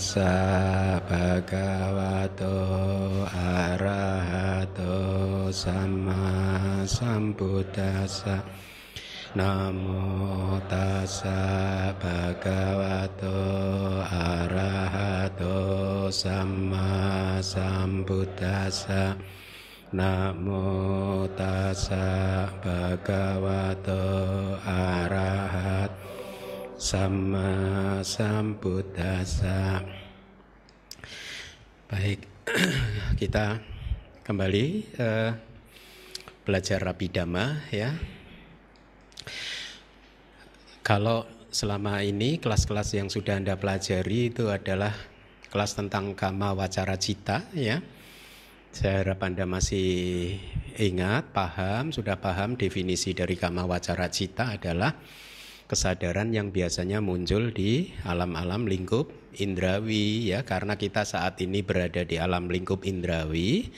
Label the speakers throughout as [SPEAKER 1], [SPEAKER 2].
[SPEAKER 1] tassa bhagavato arahato sama sambuddhassa Namo tassa bhagavato arahato sama sambuddhassa Namo tassa bhagavato arahat sama sambuddhasa Baik, kita kembali uh, belajar Rabi Dhamma ya. Kalau selama ini kelas-kelas yang sudah Anda pelajari itu adalah kelas tentang kama wacara cita ya saya harap Anda masih ingat, paham, sudah paham definisi dari kama wacara cita adalah kesadaran yang biasanya muncul di alam-alam lingkup indrawi ya. Karena kita saat ini berada di alam lingkup indrawi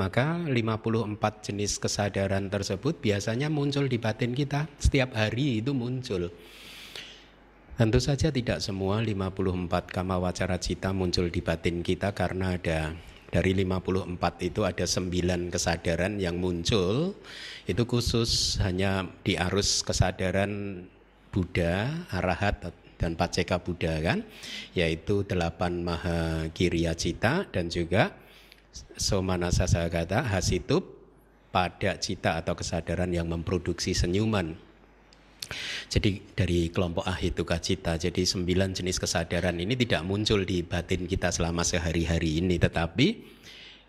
[SPEAKER 1] maka 54 jenis kesadaran tersebut biasanya muncul di batin kita. Setiap hari itu muncul. Tentu saja tidak semua 54 kama wacara cita muncul di batin kita karena ada dari 54 itu ada 9 kesadaran yang muncul. Itu khusus hanya di arus kesadaran Buddha, Arahat dan Paceka Buddha kan? Yaitu delapan maha kiriya cita dan juga somanasa sagata hasitup pada cita atau kesadaran yang memproduksi senyuman. Jadi dari kelompok ahituka cita, jadi sembilan jenis kesadaran ini tidak muncul di batin kita selama sehari-hari ini, tetapi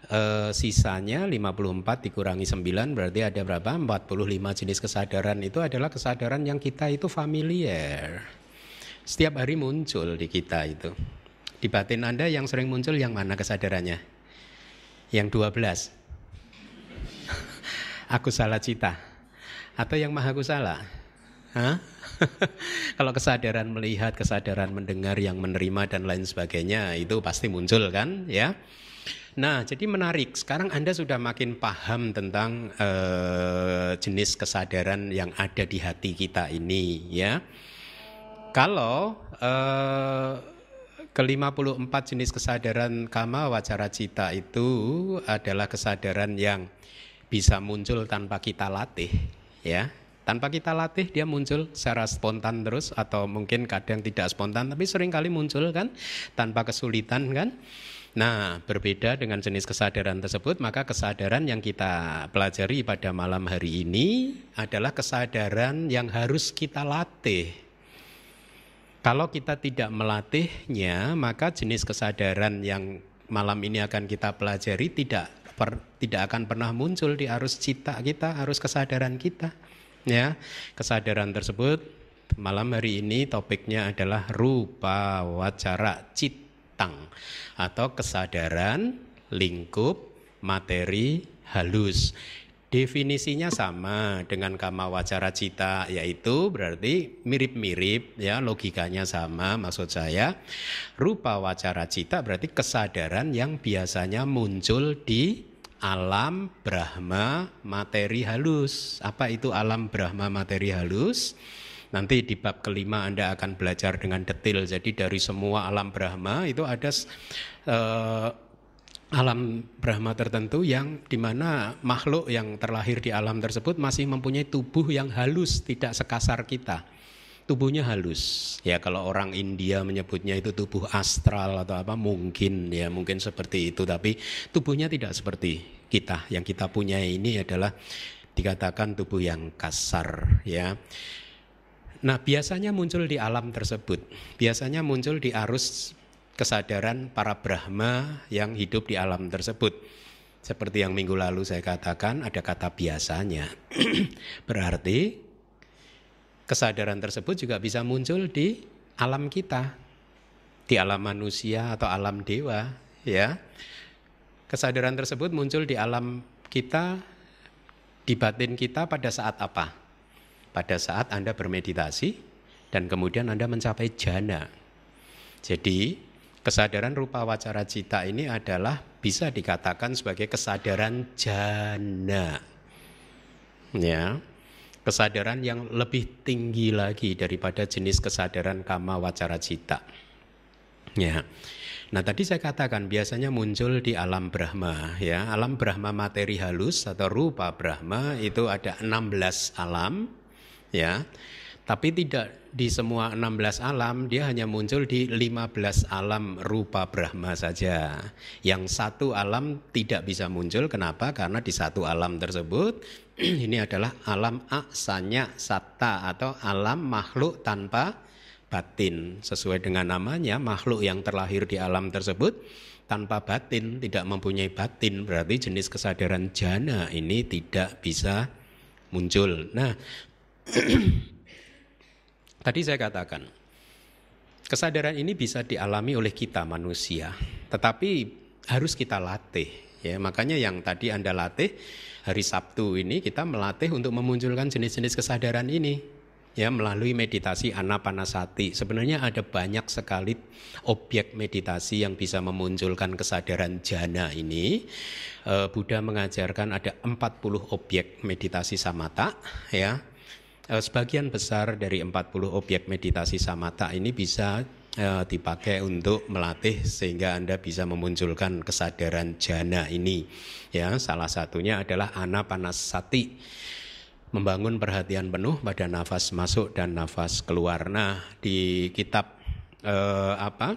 [SPEAKER 1] e, sisanya 54 dikurangi 9 berarti ada berapa? 45 jenis kesadaran itu adalah kesadaran yang kita itu familiar. Setiap hari muncul di kita itu. Di batin Anda yang sering muncul yang mana kesadarannya? Yang 12. Aku salah cita. Atau yang maha kusala? Hah? Kalau kesadaran melihat, kesadaran mendengar, yang menerima dan lain sebagainya itu pasti muncul kan, ya. Nah, jadi menarik. Sekarang Anda sudah makin paham tentang uh, jenis kesadaran yang ada di hati kita ini, ya. Kalau uh, ke 54 jenis kesadaran kama wacara cita itu adalah kesadaran yang bisa muncul tanpa kita latih, ya tanpa kita latih dia muncul secara spontan terus atau mungkin kadang tidak spontan tapi sering kali muncul kan tanpa kesulitan kan. Nah, berbeda dengan jenis kesadaran tersebut, maka kesadaran yang kita pelajari pada malam hari ini adalah kesadaran yang harus kita latih. Kalau kita tidak melatihnya, maka jenis kesadaran yang malam ini akan kita pelajari tidak per, tidak akan pernah muncul di arus cita kita, arus kesadaran kita. Ya, kesadaran tersebut malam hari ini topiknya adalah rupa wacara citang atau kesadaran lingkup materi halus. Definisinya sama dengan kama wacara cita yaitu berarti mirip-mirip ya logikanya sama maksud saya rupa wacara cita berarti kesadaran yang biasanya muncul di alam Brahma materi halus. Apa itu alam Brahma materi halus? Nanti di bab kelima Anda akan belajar dengan detail. Jadi dari semua alam Brahma itu ada uh, alam Brahma tertentu yang di mana makhluk yang terlahir di alam tersebut masih mempunyai tubuh yang halus, tidak sekasar kita tubuhnya halus. Ya kalau orang India menyebutnya itu tubuh astral atau apa mungkin ya mungkin seperti itu tapi tubuhnya tidak seperti kita. Yang kita punya ini adalah dikatakan tubuh yang kasar ya. Nah, biasanya muncul di alam tersebut. Biasanya muncul di arus kesadaran para Brahma yang hidup di alam tersebut. Seperti yang minggu lalu saya katakan ada kata biasanya. Berarti kesadaran tersebut juga bisa muncul di alam kita, di alam manusia atau alam dewa, ya. Kesadaran tersebut muncul di alam kita, di batin kita pada saat apa? Pada saat Anda bermeditasi dan kemudian Anda mencapai jana. Jadi, kesadaran rupa wacara cita ini adalah bisa dikatakan sebagai kesadaran jana. Ya, kesadaran yang lebih tinggi lagi daripada jenis kesadaran kama wacara cita. Ya. Nah tadi saya katakan biasanya muncul di alam Brahma ya. Alam Brahma materi halus atau rupa Brahma itu ada 16 alam ya. Tapi tidak di semua 16 alam dia hanya muncul di 15 alam rupa Brahma saja. Yang satu alam tidak bisa muncul kenapa? Karena di satu alam tersebut ini adalah alam aksanya satta atau alam makhluk tanpa batin. Sesuai dengan namanya, makhluk yang terlahir di alam tersebut tanpa batin, tidak mempunyai batin, berarti jenis kesadaran jana ini tidak bisa muncul. Nah, tadi saya katakan, kesadaran ini bisa dialami oleh kita manusia, tetapi harus kita latih. Ya, makanya yang tadi Anda latih hari Sabtu ini kita melatih untuk memunculkan jenis-jenis kesadaran ini ya melalui meditasi anapanasati. Sebenarnya ada banyak sekali objek meditasi yang bisa memunculkan kesadaran jana ini. Eh, Buddha mengajarkan ada 40 objek meditasi samata ya. Eh, sebagian besar dari 40 objek meditasi samata ini bisa eh, dipakai untuk melatih sehingga Anda bisa memunculkan kesadaran jana ini. Ya, salah satunya adalah anapanasati membangun perhatian penuh pada nafas masuk dan nafas keluar. Nah, di kitab eh, apa?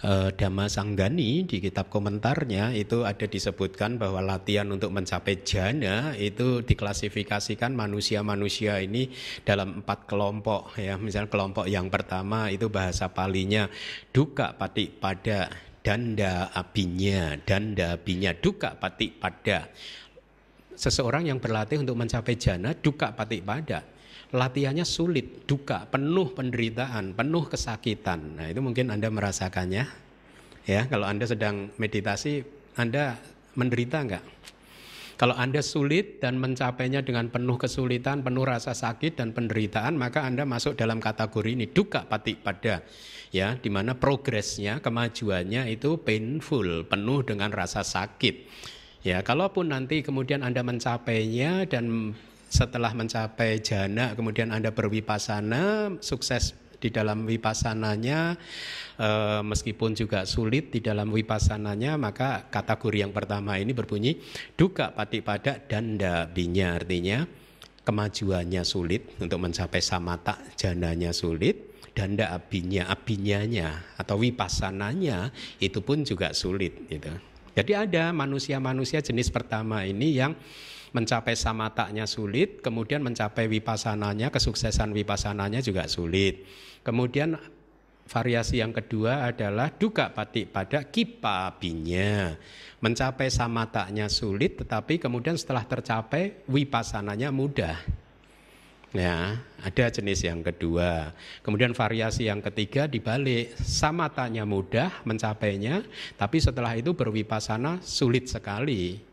[SPEAKER 1] Eh, Dhamma Sanggani di kitab komentarnya itu ada disebutkan bahwa latihan untuk mencapai jana itu diklasifikasikan manusia-manusia ini dalam empat kelompok ya. Misalnya kelompok yang pertama itu bahasa palinya duka pati pada danda abinya, danda abinya, duka pati pada seseorang yang berlatih untuk mencapai jana duka patik pada latihannya sulit duka penuh penderitaan penuh kesakitan. Nah itu mungkin anda merasakannya ya. Kalau anda sedang meditasi anda menderita enggak kalau Anda sulit dan mencapainya dengan penuh kesulitan, penuh rasa sakit dan penderitaan, maka Anda masuk dalam kategori ini duka patik pada ya, di mana progresnya, kemajuannya itu painful, penuh dengan rasa sakit. Ya, kalaupun nanti kemudian Anda mencapainya dan setelah mencapai jana kemudian Anda berwipasana sukses di dalam wipasananya e, meskipun juga sulit di dalam wipasananya maka kategori yang pertama ini berbunyi duka pati pada dan dabinya artinya kemajuannya sulit untuk mencapai samata jananya sulit dan abinya abinyanya atau wipasananya itu pun juga sulit gitu. Jadi ada manusia-manusia jenis pertama ini yang mencapai samataknya sulit, kemudian mencapai wipasananya, kesuksesan wipasananya juga sulit. Kemudian variasi yang kedua adalah duka patik pada kipabinya. Mencapai samataknya sulit, tetapi kemudian setelah tercapai wipasananya mudah. Ya, ada jenis yang kedua. Kemudian variasi yang ketiga dibalik, sama tanya mudah mencapainya, tapi setelah itu berwipasana sulit sekali.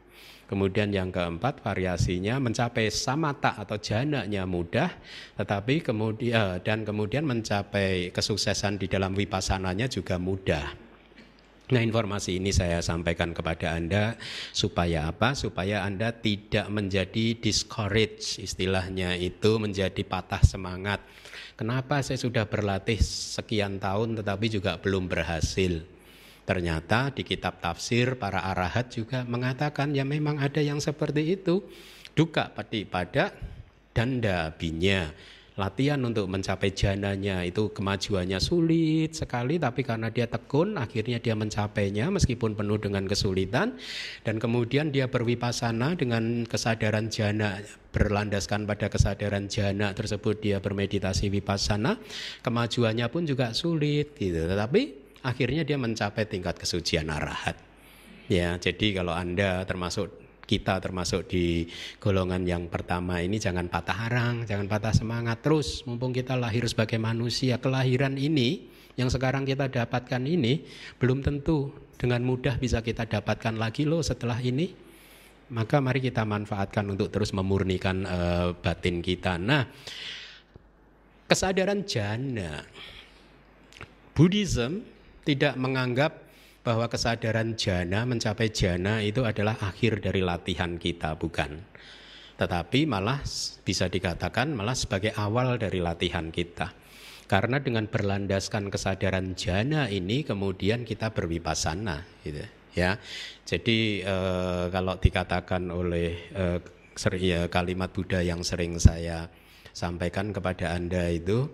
[SPEAKER 1] Kemudian yang keempat variasinya mencapai samata atau jananya mudah, tetapi kemudian eh, dan kemudian mencapai kesuksesan di dalam wipasananya juga mudah. Nah informasi ini saya sampaikan kepada Anda supaya apa? Supaya Anda tidak menjadi discourage istilahnya itu menjadi patah semangat. Kenapa saya sudah berlatih sekian tahun tetapi juga belum berhasil? Ternyata di kitab tafsir para arahat juga mengatakan ya memang ada yang seperti itu. Duka pati pada danda binya. Latihan untuk mencapai jananya itu kemajuannya sulit sekali tapi karena dia tekun akhirnya dia mencapainya meskipun penuh dengan kesulitan. Dan kemudian dia berwipasana dengan kesadaran jana berlandaskan pada kesadaran jana tersebut dia bermeditasi wipasana. Kemajuannya pun juga sulit gitu. Tetapi akhirnya dia mencapai tingkat kesucian arahat ya jadi kalau Anda termasuk kita termasuk di golongan yang pertama ini jangan patah harang, jangan patah semangat terus. Mumpung kita lahir sebagai manusia, kelahiran ini yang sekarang kita dapatkan ini belum tentu dengan mudah bisa kita dapatkan lagi loh setelah ini. Maka mari kita manfaatkan untuk terus memurnikan uh, batin kita. Nah, kesadaran jana Buddhism tidak menganggap bahwa kesadaran jana, mencapai jana itu adalah akhir dari latihan kita, bukan. Tetapi malah bisa dikatakan malah sebagai awal dari latihan kita. Karena dengan berlandaskan kesadaran jana ini kemudian kita berwipasana gitu ya. Jadi eh, kalau dikatakan oleh eh, ya, kalimat Buddha yang sering saya sampaikan kepada Anda itu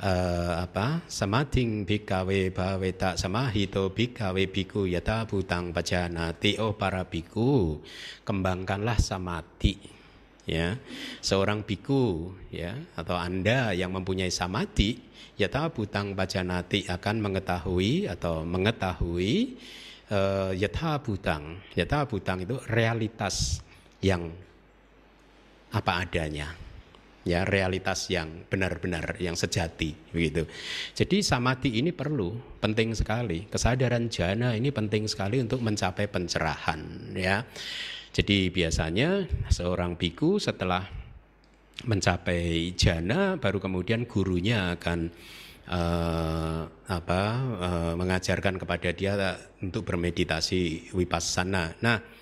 [SPEAKER 1] uh, apa? Samading bikawe baweta samahito bikawe biku yata butang pajanati oh para biku kembangkanlah samadhi ya. Seorang biku ya atau anda yang mempunyai samadhi yata butang pajanati akan mengetahui atau mengetahui uh, yata butang yata butang itu realitas yang apa adanya ya realitas yang benar-benar yang sejati begitu. Jadi samadhi ini perlu penting sekali. Kesadaran jana ini penting sekali untuk mencapai pencerahan ya. Jadi biasanya seorang biku setelah mencapai jana baru kemudian gurunya akan uh, apa uh, mengajarkan kepada dia untuk bermeditasi vipassana. Nah,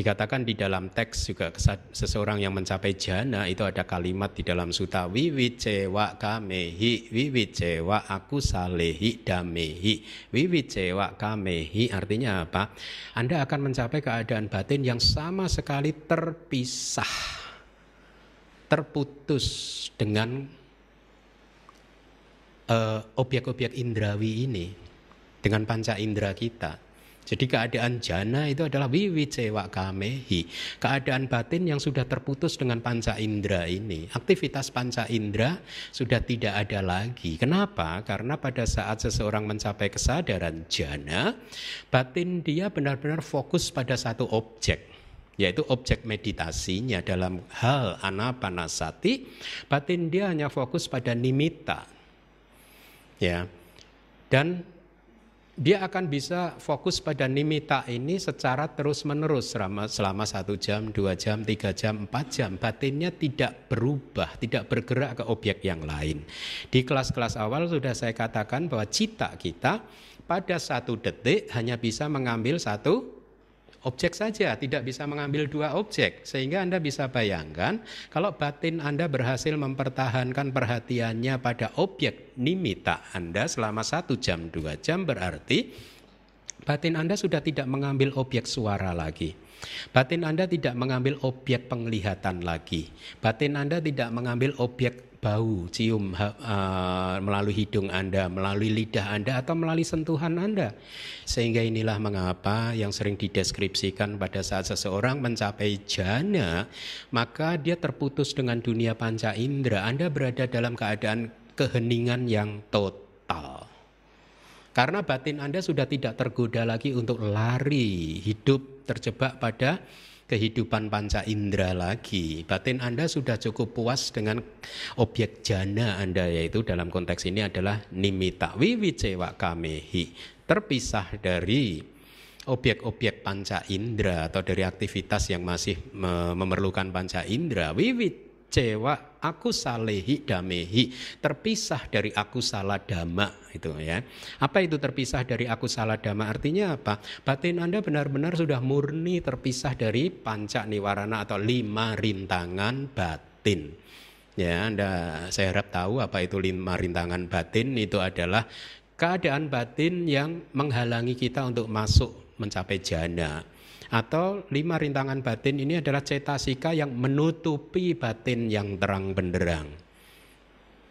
[SPEAKER 1] Dikatakan di dalam teks juga seseorang yang mencapai jana itu ada kalimat di dalam suta wiwicewa kamehi wiwicewa aku salehi damehi wiwicewa kamehi artinya apa? Anda akan mencapai keadaan batin yang sama sekali terpisah terputus dengan uh, objek-objek indrawi ini dengan panca indera kita jadi keadaan jana itu adalah wiwicewa kamehi. Keadaan batin yang sudah terputus dengan panca indera ini. Aktivitas panca indera sudah tidak ada lagi. Kenapa? Karena pada saat seseorang mencapai kesadaran jana, batin dia benar-benar fokus pada satu objek yaitu objek meditasinya dalam hal anapanasati batin dia hanya fokus pada nimita ya dan dia akan bisa fokus pada nimita ini secara terus-menerus selama, selama satu jam, dua jam, tiga jam, empat jam. Batinnya tidak berubah, tidak bergerak ke objek yang lain. Di kelas-kelas awal sudah saya katakan bahwa cita kita pada satu detik hanya bisa mengambil satu objek saja, tidak bisa mengambil dua objek. Sehingga Anda bisa bayangkan kalau batin Anda berhasil mempertahankan perhatiannya pada objek nimita Anda selama satu jam, dua jam berarti batin Anda sudah tidak mengambil objek suara lagi. Batin Anda tidak mengambil objek penglihatan lagi. Batin Anda tidak mengambil objek bau, cium uh, melalui hidung Anda, melalui lidah Anda atau melalui sentuhan Anda. Sehingga inilah mengapa yang sering dideskripsikan pada saat seseorang mencapai jana, maka dia terputus dengan dunia panca indera. Anda berada dalam keadaan keheningan yang total. Karena batin Anda sudah tidak tergoda lagi untuk lari, hidup terjebak pada kehidupan panca indera lagi. Batin Anda sudah cukup puas dengan objek jana Anda yaitu dalam konteks ini adalah nimita wiwicewa kamehi. Terpisah dari objek-objek panca indera atau dari aktivitas yang masih memerlukan panca indera. Wiwit cewa aku salehi damehi. Terpisah dari aku salah dama itu ya. Apa itu terpisah dari aku salah dama artinya apa? Batin anda benar-benar sudah murni terpisah dari panca niwarana atau lima rintangan batin. Ya anda saya harap tahu apa itu lima rintangan batin. Itu adalah keadaan batin yang menghalangi kita untuk masuk mencapai jana atau lima rintangan batin ini adalah cetasika yang menutupi batin yang terang benderang.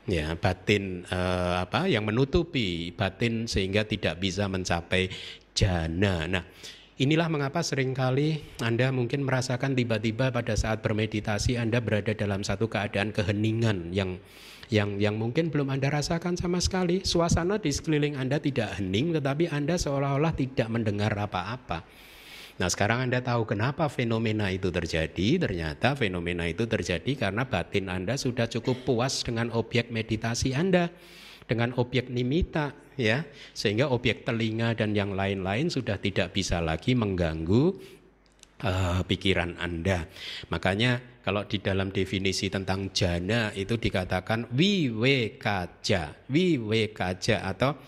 [SPEAKER 1] Ya, batin eh, apa yang menutupi batin sehingga tidak bisa mencapai jana. Nah, inilah mengapa sering kali Anda mungkin merasakan tiba-tiba pada saat bermeditasi Anda berada dalam satu keadaan keheningan yang yang yang mungkin belum Anda rasakan sama sekali. Suasana di sekeliling Anda tidak hening tetapi Anda seolah-olah tidak mendengar apa-apa. Nah sekarang Anda tahu kenapa fenomena itu terjadi. Ternyata fenomena itu terjadi karena batin Anda sudah cukup puas dengan objek meditasi Anda. Dengan objek nimita ya. Sehingga objek telinga dan yang lain-lain sudah tidak bisa lagi mengganggu uh, pikiran Anda. Makanya kalau di dalam definisi tentang jana itu dikatakan wiwekaja, wiwekaja atau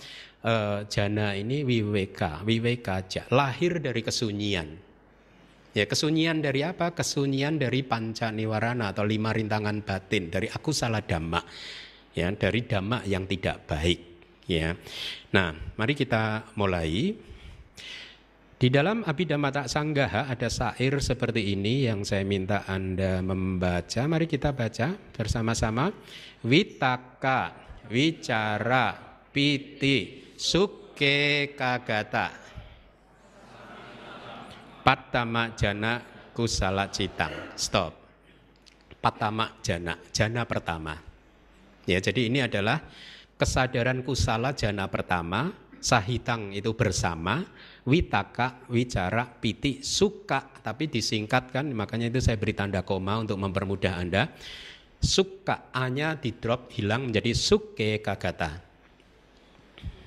[SPEAKER 1] uh, jana ini wiweka, wiweka aja, lahir dari kesunyian. Ya, kesunyian dari apa? Kesunyian dari panca niwarana atau lima rintangan batin, dari aku salah dhamma. ya dari dhamma yang tidak baik ya. Nah, mari kita mulai. Di dalam Abhidhamma Sanggaha ada sair seperti ini yang saya minta Anda membaca. Mari kita baca bersama-sama. Witaka, wicara, piti, suke kagata. Patama jana kusala citang. Stop. Patama jana, jana pertama. Ya, jadi ini adalah kesadaran kusala jana pertama, sahitang itu bersama, witaka, wicara, piti, suka, tapi disingkatkan, makanya itu saya beri tanda koma untuk mempermudah Anda. Suka, A-nya di drop hilang menjadi suke kagata.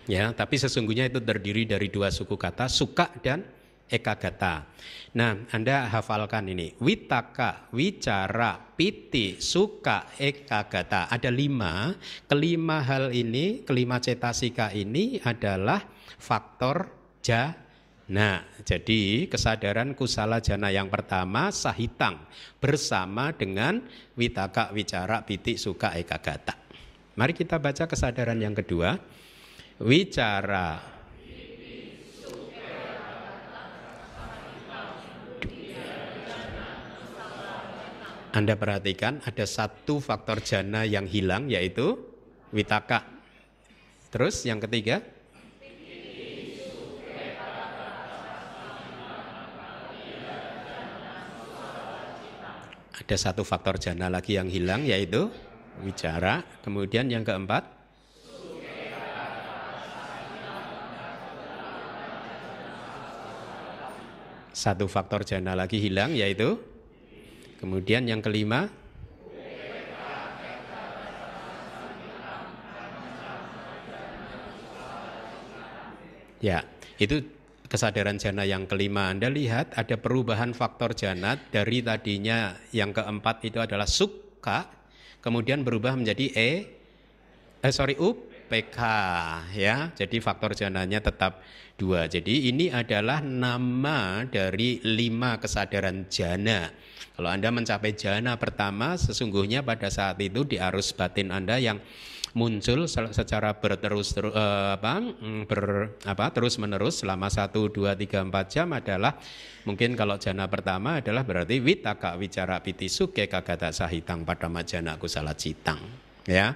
[SPEAKER 1] Ya, tapi sesungguhnya itu terdiri dari dua suku kata, suka dan ekagata. Nah, Anda hafalkan ini. Witaka, wicara, piti, suka, ekagata. Ada lima. Kelima hal ini, kelima cetasika ini adalah faktor ja. Nah, jadi kesadaran kusala jana yang pertama sahitang bersama dengan witaka, wicara, piti, suka, ekagata. Mari kita baca kesadaran yang kedua. Wicara, Anda perhatikan ada satu faktor jana yang hilang yaitu witaka. Terus yang ketiga? Ada satu faktor jana lagi yang hilang yaitu wicara. Kemudian yang keempat? Satu faktor jana lagi hilang yaitu Kemudian yang kelima, Ya, itu kesadaran jana yang kelima. Anda lihat ada perubahan faktor jana dari tadinya yang keempat itu adalah suka, kemudian berubah menjadi e, eh sorry UPK ya. Jadi faktor jananya tetap dua. Jadi ini adalah nama dari lima kesadaran jana. Kalau Anda mencapai jana pertama, sesungguhnya pada saat itu di arus batin Anda yang muncul secara berterus ter, uh, apa, mm, ber, apa, terus menerus selama 1, 2, 3, 4 jam adalah mungkin kalau jana pertama adalah berarti witaka wicara piti suke kagata sahitang pada majana kusala citang ya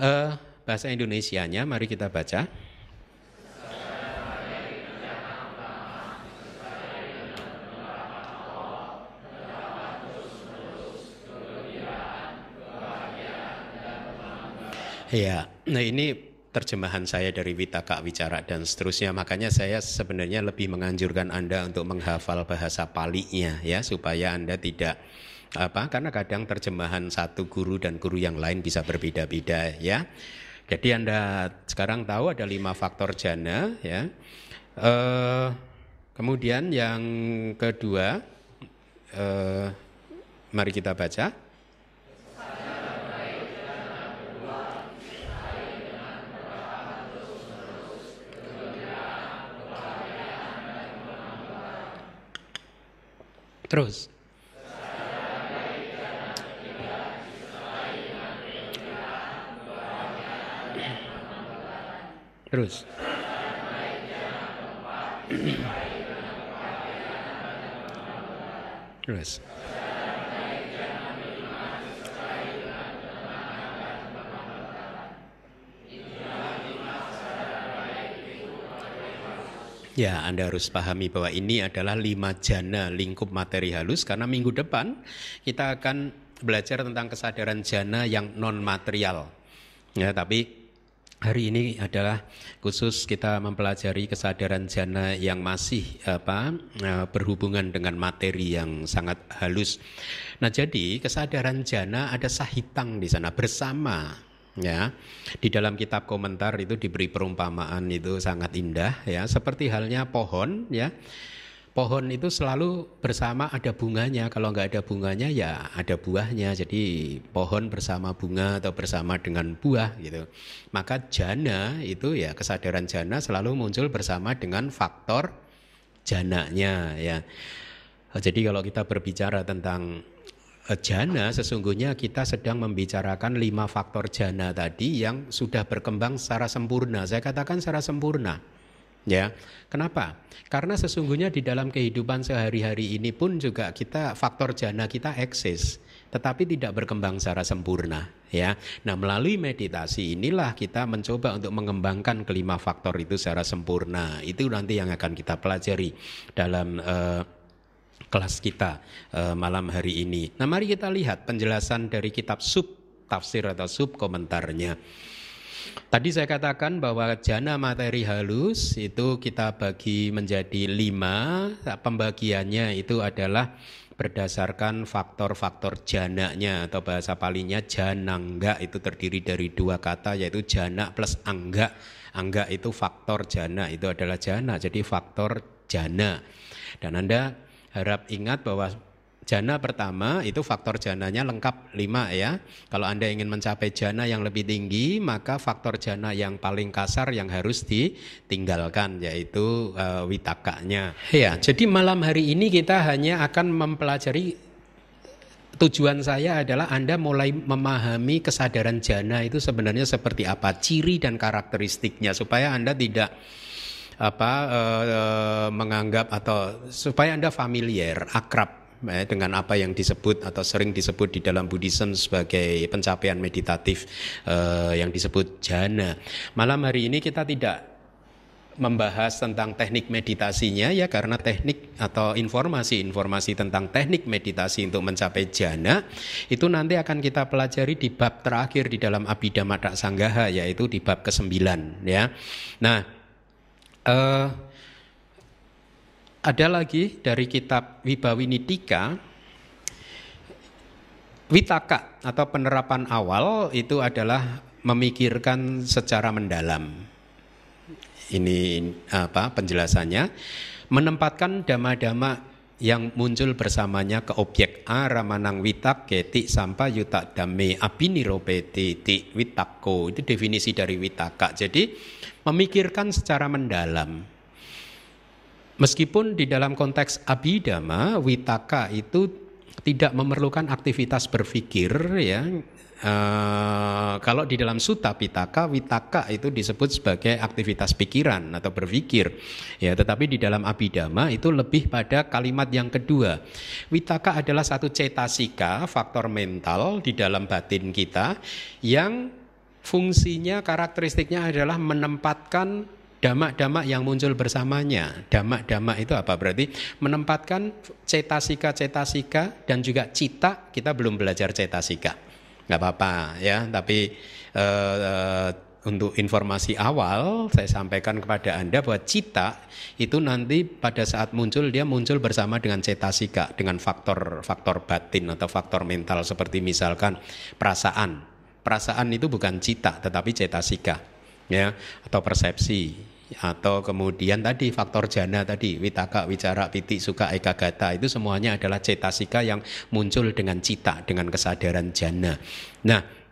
[SPEAKER 1] uh, bahasa Indonesianya mari kita baca Ya, nah ini terjemahan saya dari Witaka Wicara dan seterusnya. Makanya saya sebenarnya lebih menganjurkan Anda untuk menghafal bahasa palinya ya supaya Anda tidak apa karena kadang terjemahan satu guru dan guru yang lain bisa berbeda-beda ya. Jadi Anda sekarang tahu ada lima faktor jana ya. Uh, kemudian yang kedua uh, mari kita baca. Terus. Terus. Terus. Ya, Anda harus pahami bahwa ini adalah lima jana lingkup materi halus karena minggu depan kita akan belajar tentang kesadaran jana yang non material. Ya, tapi hari ini adalah khusus kita mempelajari kesadaran jana yang masih apa eh, berhubungan dengan materi yang sangat halus. Nah, jadi kesadaran jana ada sahitang di sana bersama ya. Di dalam kitab komentar itu diberi perumpamaan itu sangat indah ya. Seperti halnya pohon ya pohon itu selalu bersama ada bunganya kalau nggak ada bunganya ya ada buahnya jadi pohon bersama bunga atau bersama dengan buah gitu maka jana itu ya kesadaran jana selalu muncul bersama dengan faktor jananya ya jadi kalau kita berbicara tentang eh, jana sesungguhnya kita sedang membicarakan lima faktor jana tadi yang sudah berkembang secara sempurna. Saya katakan secara sempurna. Ya, kenapa? Karena sesungguhnya di dalam kehidupan sehari-hari ini pun juga kita faktor jana kita eksis, tetapi tidak berkembang secara sempurna. Ya, nah melalui meditasi inilah kita mencoba untuk mengembangkan kelima faktor itu secara sempurna. Itu nanti yang akan kita pelajari dalam uh, kelas kita uh, malam hari ini. Nah, mari kita lihat penjelasan dari kitab sub tafsir atau sub komentarnya. Tadi saya katakan bahwa jana materi halus itu kita bagi menjadi lima. Pembagiannya itu adalah berdasarkan faktor-faktor jananya atau bahasa palingnya janangga itu terdiri dari dua kata yaitu jana plus angga. Angga itu faktor jana itu adalah jana jadi faktor jana. Dan Anda harap ingat bahwa Jana pertama itu faktor jananya lengkap lima ya. Kalau Anda ingin mencapai jana yang lebih tinggi, maka faktor jana yang paling kasar yang harus ditinggalkan yaitu uh, witakanya. Ya, jadi malam hari ini kita hanya akan mempelajari tujuan saya adalah Anda mulai memahami kesadaran jana itu sebenarnya seperti apa, ciri dan karakteristiknya supaya Anda tidak apa uh, menganggap atau supaya Anda familiar, akrab dengan apa yang disebut atau sering disebut di dalam Buddhism sebagai pencapaian meditatif eh, yang disebut jana. Malam hari ini kita tidak membahas tentang teknik meditasinya ya karena teknik atau informasi-informasi tentang teknik meditasi untuk mencapai jana itu nanti akan kita pelajari di bab terakhir di dalam Abhidhamma Sanggaha yaitu di bab ke-9 ya. Nah, eh ada lagi dari kitab Wibawinitika Witaka atau penerapan awal itu adalah memikirkan secara mendalam. Ini apa penjelasannya? Menempatkan dama-dama yang muncul bersamanya ke objek A ramanang witak keti sampai yuta dame abiniropeti ti witako itu definisi dari witaka jadi memikirkan secara mendalam Meskipun di dalam konteks abidama, witaka itu tidak memerlukan aktivitas berpikir ya. Uh, kalau di dalam suta pitaka, witaka itu disebut sebagai aktivitas pikiran atau berpikir. Ya, tetapi di dalam abidama itu lebih pada kalimat yang kedua. Witaka adalah satu cetasika, faktor mental di dalam batin kita yang fungsinya karakteristiknya adalah menempatkan damak-damak yang muncul bersamanya. Damak-damak itu apa? Berarti menempatkan cetasika-cetasika dan juga cita, kita belum belajar cetasika. Nggak apa-apa ya, tapi uh, uh, untuk informasi awal saya sampaikan kepada Anda bahwa cita itu nanti pada saat muncul dia muncul bersama dengan cetasika, dengan faktor-faktor batin atau faktor mental seperti misalkan perasaan. Perasaan itu bukan cita tetapi cetasika ya atau persepsi atau kemudian tadi faktor jana tadi witaka wicara piti suka eka gata itu semuanya adalah cetasika yang muncul dengan cita dengan kesadaran jana nah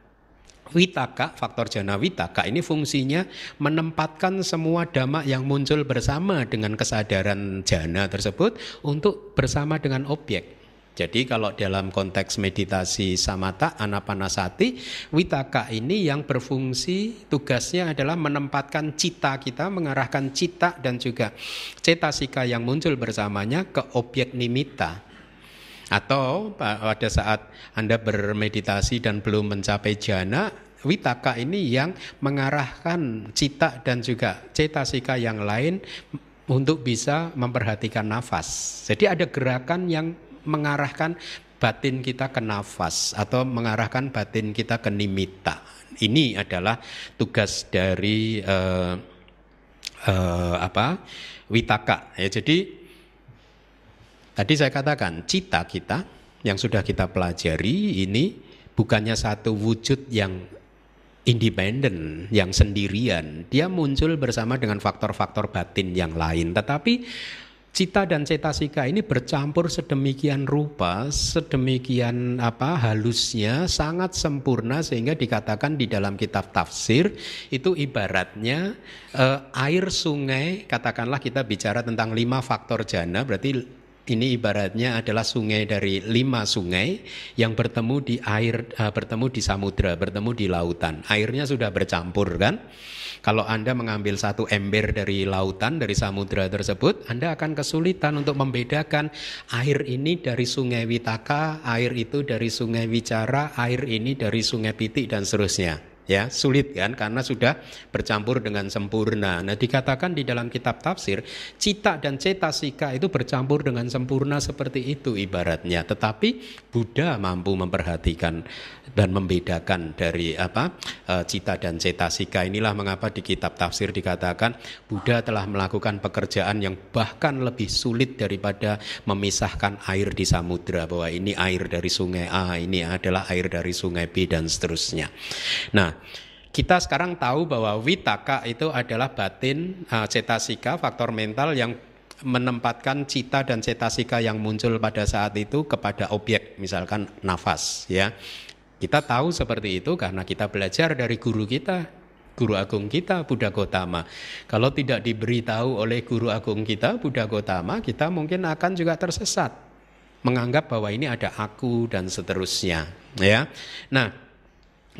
[SPEAKER 1] Witaka, faktor jana witaka ini fungsinya menempatkan semua dhamma yang muncul bersama dengan kesadaran jana tersebut untuk bersama dengan objek. Jadi kalau dalam konteks meditasi samata anapanasati, witaka ini yang berfungsi tugasnya adalah menempatkan cita kita, mengarahkan cita dan juga cetasika yang muncul bersamanya ke objek nimitta. Atau pada saat Anda bermeditasi dan belum mencapai jana, witaka ini yang mengarahkan cita dan juga cetasika yang lain untuk bisa memperhatikan nafas. Jadi ada gerakan yang mengarahkan batin kita ke nafas atau mengarahkan batin kita ke nimita. Ini adalah tugas dari uh, uh, apa witaka. Ya, jadi tadi saya katakan cita kita yang sudah kita pelajari ini bukannya satu wujud yang independen, yang sendirian. Dia muncul bersama dengan faktor-faktor batin yang lain. Tetapi Cita dan cetasika ini bercampur sedemikian rupa, sedemikian apa halusnya, sangat sempurna sehingga dikatakan di dalam kitab tafsir itu ibaratnya eh, air sungai, katakanlah kita bicara tentang lima faktor jana, berarti ini ibaratnya adalah sungai dari lima sungai yang bertemu di air, uh, bertemu di samudra, bertemu di lautan. Airnya sudah bercampur kan? Kalau Anda mengambil satu ember dari lautan, dari samudra tersebut, Anda akan kesulitan untuk membedakan air ini dari sungai Witaka, air itu dari sungai Wicara, air ini dari sungai Piti, dan seterusnya ya sulit kan karena sudah bercampur dengan sempurna. Nah dikatakan di dalam kitab tafsir cita dan cetasika itu bercampur dengan sempurna seperti itu ibaratnya. Tetapi Buddha mampu memperhatikan dan membedakan dari apa e, cita dan cetasika. Inilah mengapa di kitab tafsir dikatakan Buddha telah melakukan pekerjaan yang bahkan lebih sulit daripada memisahkan air di samudra bahwa ini air dari sungai A, ini adalah air dari sungai B dan seterusnya. Nah, kita sekarang tahu bahwa witaka itu adalah batin uh, cetasika, faktor mental yang menempatkan cita dan cetasika yang muncul pada saat itu kepada objek, misalkan nafas, ya. Kita tahu seperti itu karena kita belajar dari guru kita, guru agung kita Buddha Gotama. Kalau tidak diberitahu oleh guru agung kita Buddha Gotama, kita mungkin akan juga tersesat menganggap bahwa ini ada aku dan seterusnya, ya. Nah,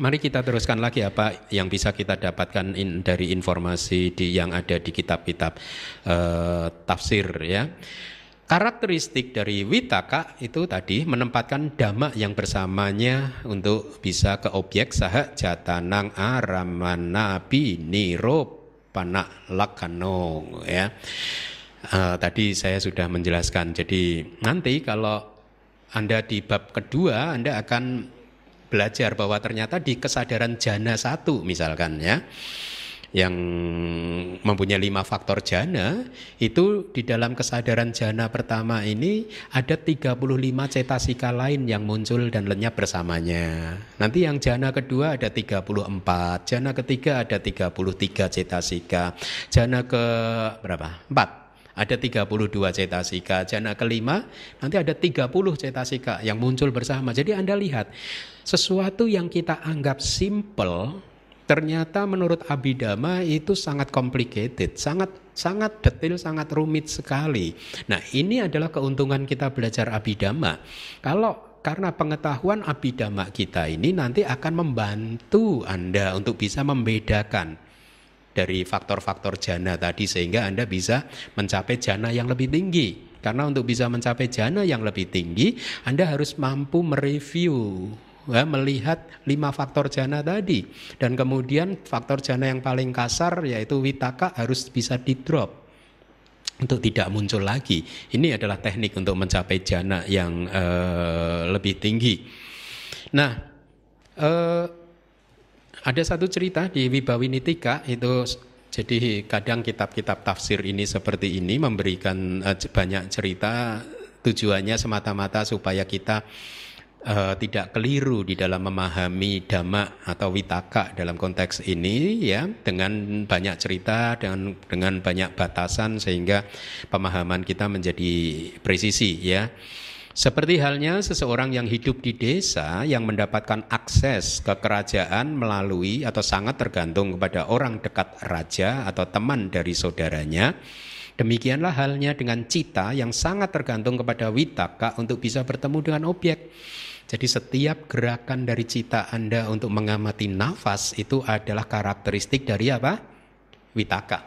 [SPEAKER 1] Mari kita teruskan lagi apa yang bisa kita dapatkan in, dari informasi di, yang ada di kitab-kitab uh, tafsir ya. Karakteristik dari witaka itu tadi menempatkan dhamma yang bersamanya untuk bisa ke objek saha jatanang aramana biniro panak lakano ya. Uh, tadi saya sudah menjelaskan. Jadi nanti kalau Anda di bab kedua Anda akan belajar bahwa ternyata di kesadaran jana satu misalkan ya yang mempunyai lima faktor jana itu di dalam kesadaran jana pertama ini ada 35 cetasika lain yang muncul dan lenyap bersamanya. Nanti yang jana kedua ada 34, jana ketiga ada 33 cetasika, jana ke berapa? 4 ada 32 cetasika. Jana kelima nanti ada 30 cetasika yang muncul bersama. Jadi Anda lihat sesuatu yang kita anggap simple ternyata menurut Abhidhamma itu sangat complicated, sangat sangat detail, sangat rumit sekali. Nah, ini adalah keuntungan kita belajar Abhidhamma. Kalau karena pengetahuan Abhidhamma kita ini nanti akan membantu Anda untuk bisa membedakan dari faktor-faktor jana tadi sehingga Anda bisa mencapai jana yang lebih tinggi. Karena untuk bisa mencapai jana yang lebih tinggi, Anda harus mampu mereview ya, melihat lima faktor jana tadi dan kemudian faktor jana yang paling kasar yaitu witaka harus bisa di drop untuk tidak muncul lagi. Ini adalah teknik untuk mencapai jana yang uh, lebih tinggi. Nah, uh, ada satu cerita di Wibawinitika itu jadi kadang kitab-kitab tafsir ini seperti ini memberikan uh, banyak cerita tujuannya semata-mata supaya kita uh, tidak keliru di dalam memahami dhamma atau witaka dalam konteks ini ya dengan banyak cerita dengan dengan banyak batasan sehingga pemahaman kita menjadi presisi ya. Seperti halnya seseorang yang hidup di desa yang mendapatkan akses ke kerajaan melalui atau sangat tergantung kepada orang dekat raja atau teman dari saudaranya. Demikianlah halnya dengan cita yang sangat tergantung kepada witaka untuk bisa bertemu dengan objek. Jadi setiap gerakan dari cita Anda untuk mengamati nafas itu adalah karakteristik dari apa? Witaka.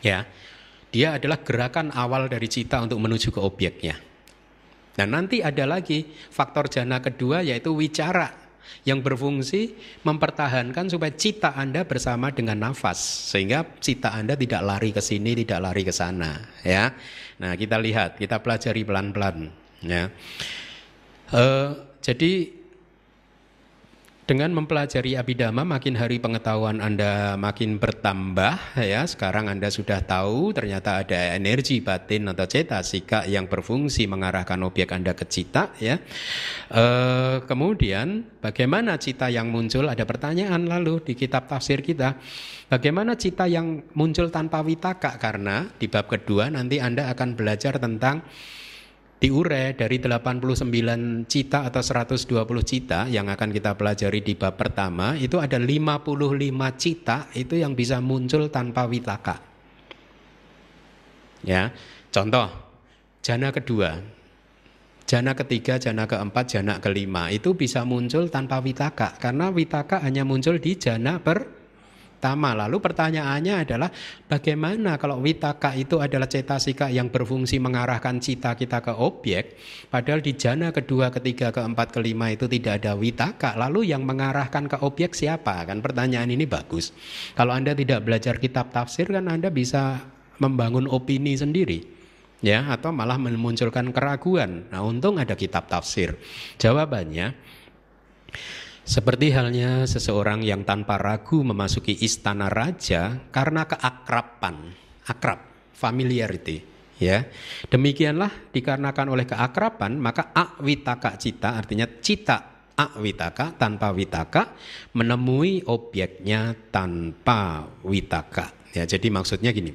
[SPEAKER 1] Ya. Dia adalah gerakan awal dari cita untuk menuju ke objeknya. Nah nanti ada lagi faktor jana kedua yaitu wicara yang berfungsi mempertahankan supaya cita Anda bersama dengan nafas sehingga cita Anda tidak lari ke sini, tidak lari ke sana, ya. Nah, kita lihat, kita pelajari pelan-pelan, ya. Uh, jadi dengan mempelajari abidama makin hari pengetahuan Anda makin bertambah ya. Sekarang Anda sudah tahu ternyata ada energi batin atau cetasika yang berfungsi mengarahkan objek Anda ke cita ya. E, kemudian bagaimana cita yang muncul? Ada pertanyaan lalu di kitab tafsir kita. Bagaimana cita yang muncul tanpa witaka? Karena di bab kedua nanti Anda akan belajar tentang diure dari 89 cita atau 120 cita yang akan kita pelajari di bab pertama itu ada 55 cita itu yang bisa muncul tanpa witaka. Ya, contoh jana kedua, jana ketiga, jana keempat, jana kelima itu bisa muncul tanpa witaka karena witaka hanya muncul di jana pertama. Lalu pertanyaannya adalah bagaimana kalau witaka itu adalah cetasika yang berfungsi mengarahkan cita kita ke objek, padahal di jana kedua, ketiga, keempat, kelima itu tidak ada witaka. Lalu yang mengarahkan ke objek siapa? Kan pertanyaan ini bagus. Kalau Anda tidak belajar kitab tafsir kan Anda bisa membangun opini sendiri ya atau malah memunculkan keraguan. Nah, untung ada kitab tafsir. Jawabannya seperti halnya seseorang yang tanpa ragu memasuki istana raja karena keakraban, akrab, familiarity, ya. Demikianlah dikarenakan oleh keakraban maka awitaka cita artinya cita awitaka tanpa witaka menemui objeknya tanpa witaka. Ya, jadi maksudnya gini,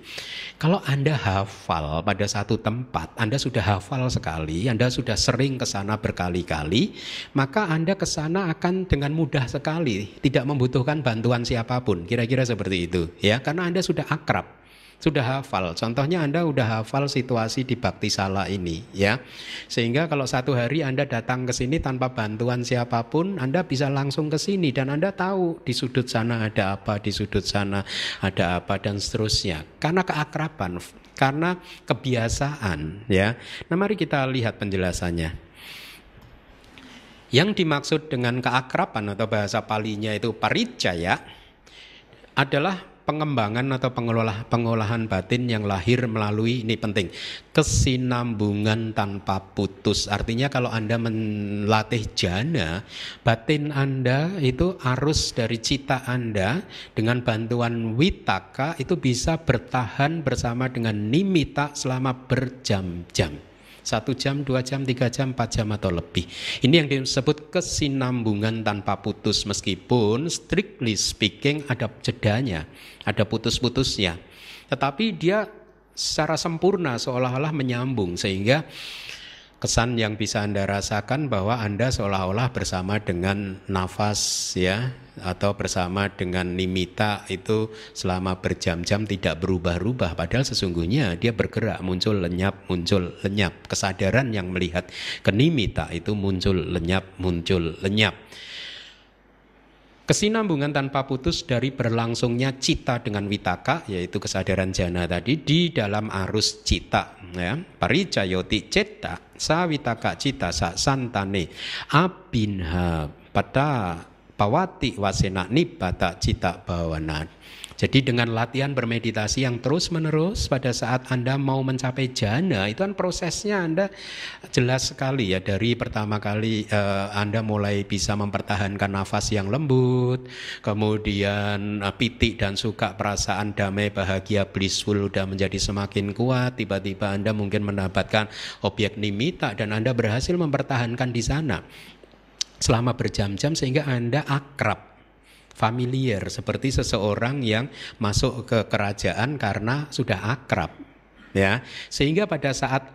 [SPEAKER 1] kalau Anda hafal pada satu tempat, Anda sudah hafal sekali, Anda sudah sering ke sana berkali-kali, maka Anda ke sana akan dengan mudah sekali, tidak membutuhkan bantuan siapa pun. Kira-kira seperti itu, ya, karena Anda sudah akrab sudah hafal. Contohnya Anda sudah hafal situasi di Bakti Sala ini ya. Sehingga kalau satu hari Anda datang ke sini tanpa bantuan siapa pun, Anda bisa langsung ke sini dan Anda tahu di sudut sana ada apa, di sudut sana ada apa dan seterusnya. Karena keakraban, karena kebiasaan ya. Nah, mari kita lihat penjelasannya. Yang dimaksud dengan keakraban atau bahasa palinya itu paricaya adalah pengembangan atau pengolah, pengolahan batin yang lahir melalui ini penting kesinambungan tanpa putus. Artinya kalau anda melatih jana batin anda itu arus dari cita anda dengan bantuan witaka itu bisa bertahan bersama dengan nimita selama berjam-jam satu jam, dua jam, tiga jam, empat jam atau lebih. Ini yang disebut kesinambungan tanpa putus meskipun strictly speaking ada jedanya, ada putus-putusnya. Tetapi dia secara sempurna seolah-olah menyambung sehingga kesan yang bisa Anda rasakan bahwa Anda seolah-olah bersama dengan nafas ya atau bersama dengan nimita itu selama berjam-jam tidak berubah-ubah. Padahal sesungguhnya dia bergerak muncul lenyap muncul lenyap. Kesadaran yang melihat kenimita itu muncul lenyap muncul lenyap. Kesinambungan tanpa putus dari berlangsungnya cita dengan witaka yaitu kesadaran jana tadi di dalam arus cita ya. Paricayoti cita sawitaka cita sa santane abinha pada pawati wasena nibata cita bawana jadi dengan latihan bermeditasi yang terus menerus pada saat Anda mau mencapai jana itu kan prosesnya Anda jelas sekali ya. Dari pertama kali uh, Anda mulai bisa mempertahankan nafas yang lembut, kemudian uh, pitik dan suka perasaan damai bahagia blissful sudah menjadi semakin kuat, tiba-tiba Anda mungkin mendapatkan objek nimita dan Anda berhasil mempertahankan di sana selama berjam-jam sehingga Anda akrab familiar seperti seseorang yang masuk ke kerajaan karena sudah akrab ya. Sehingga pada saat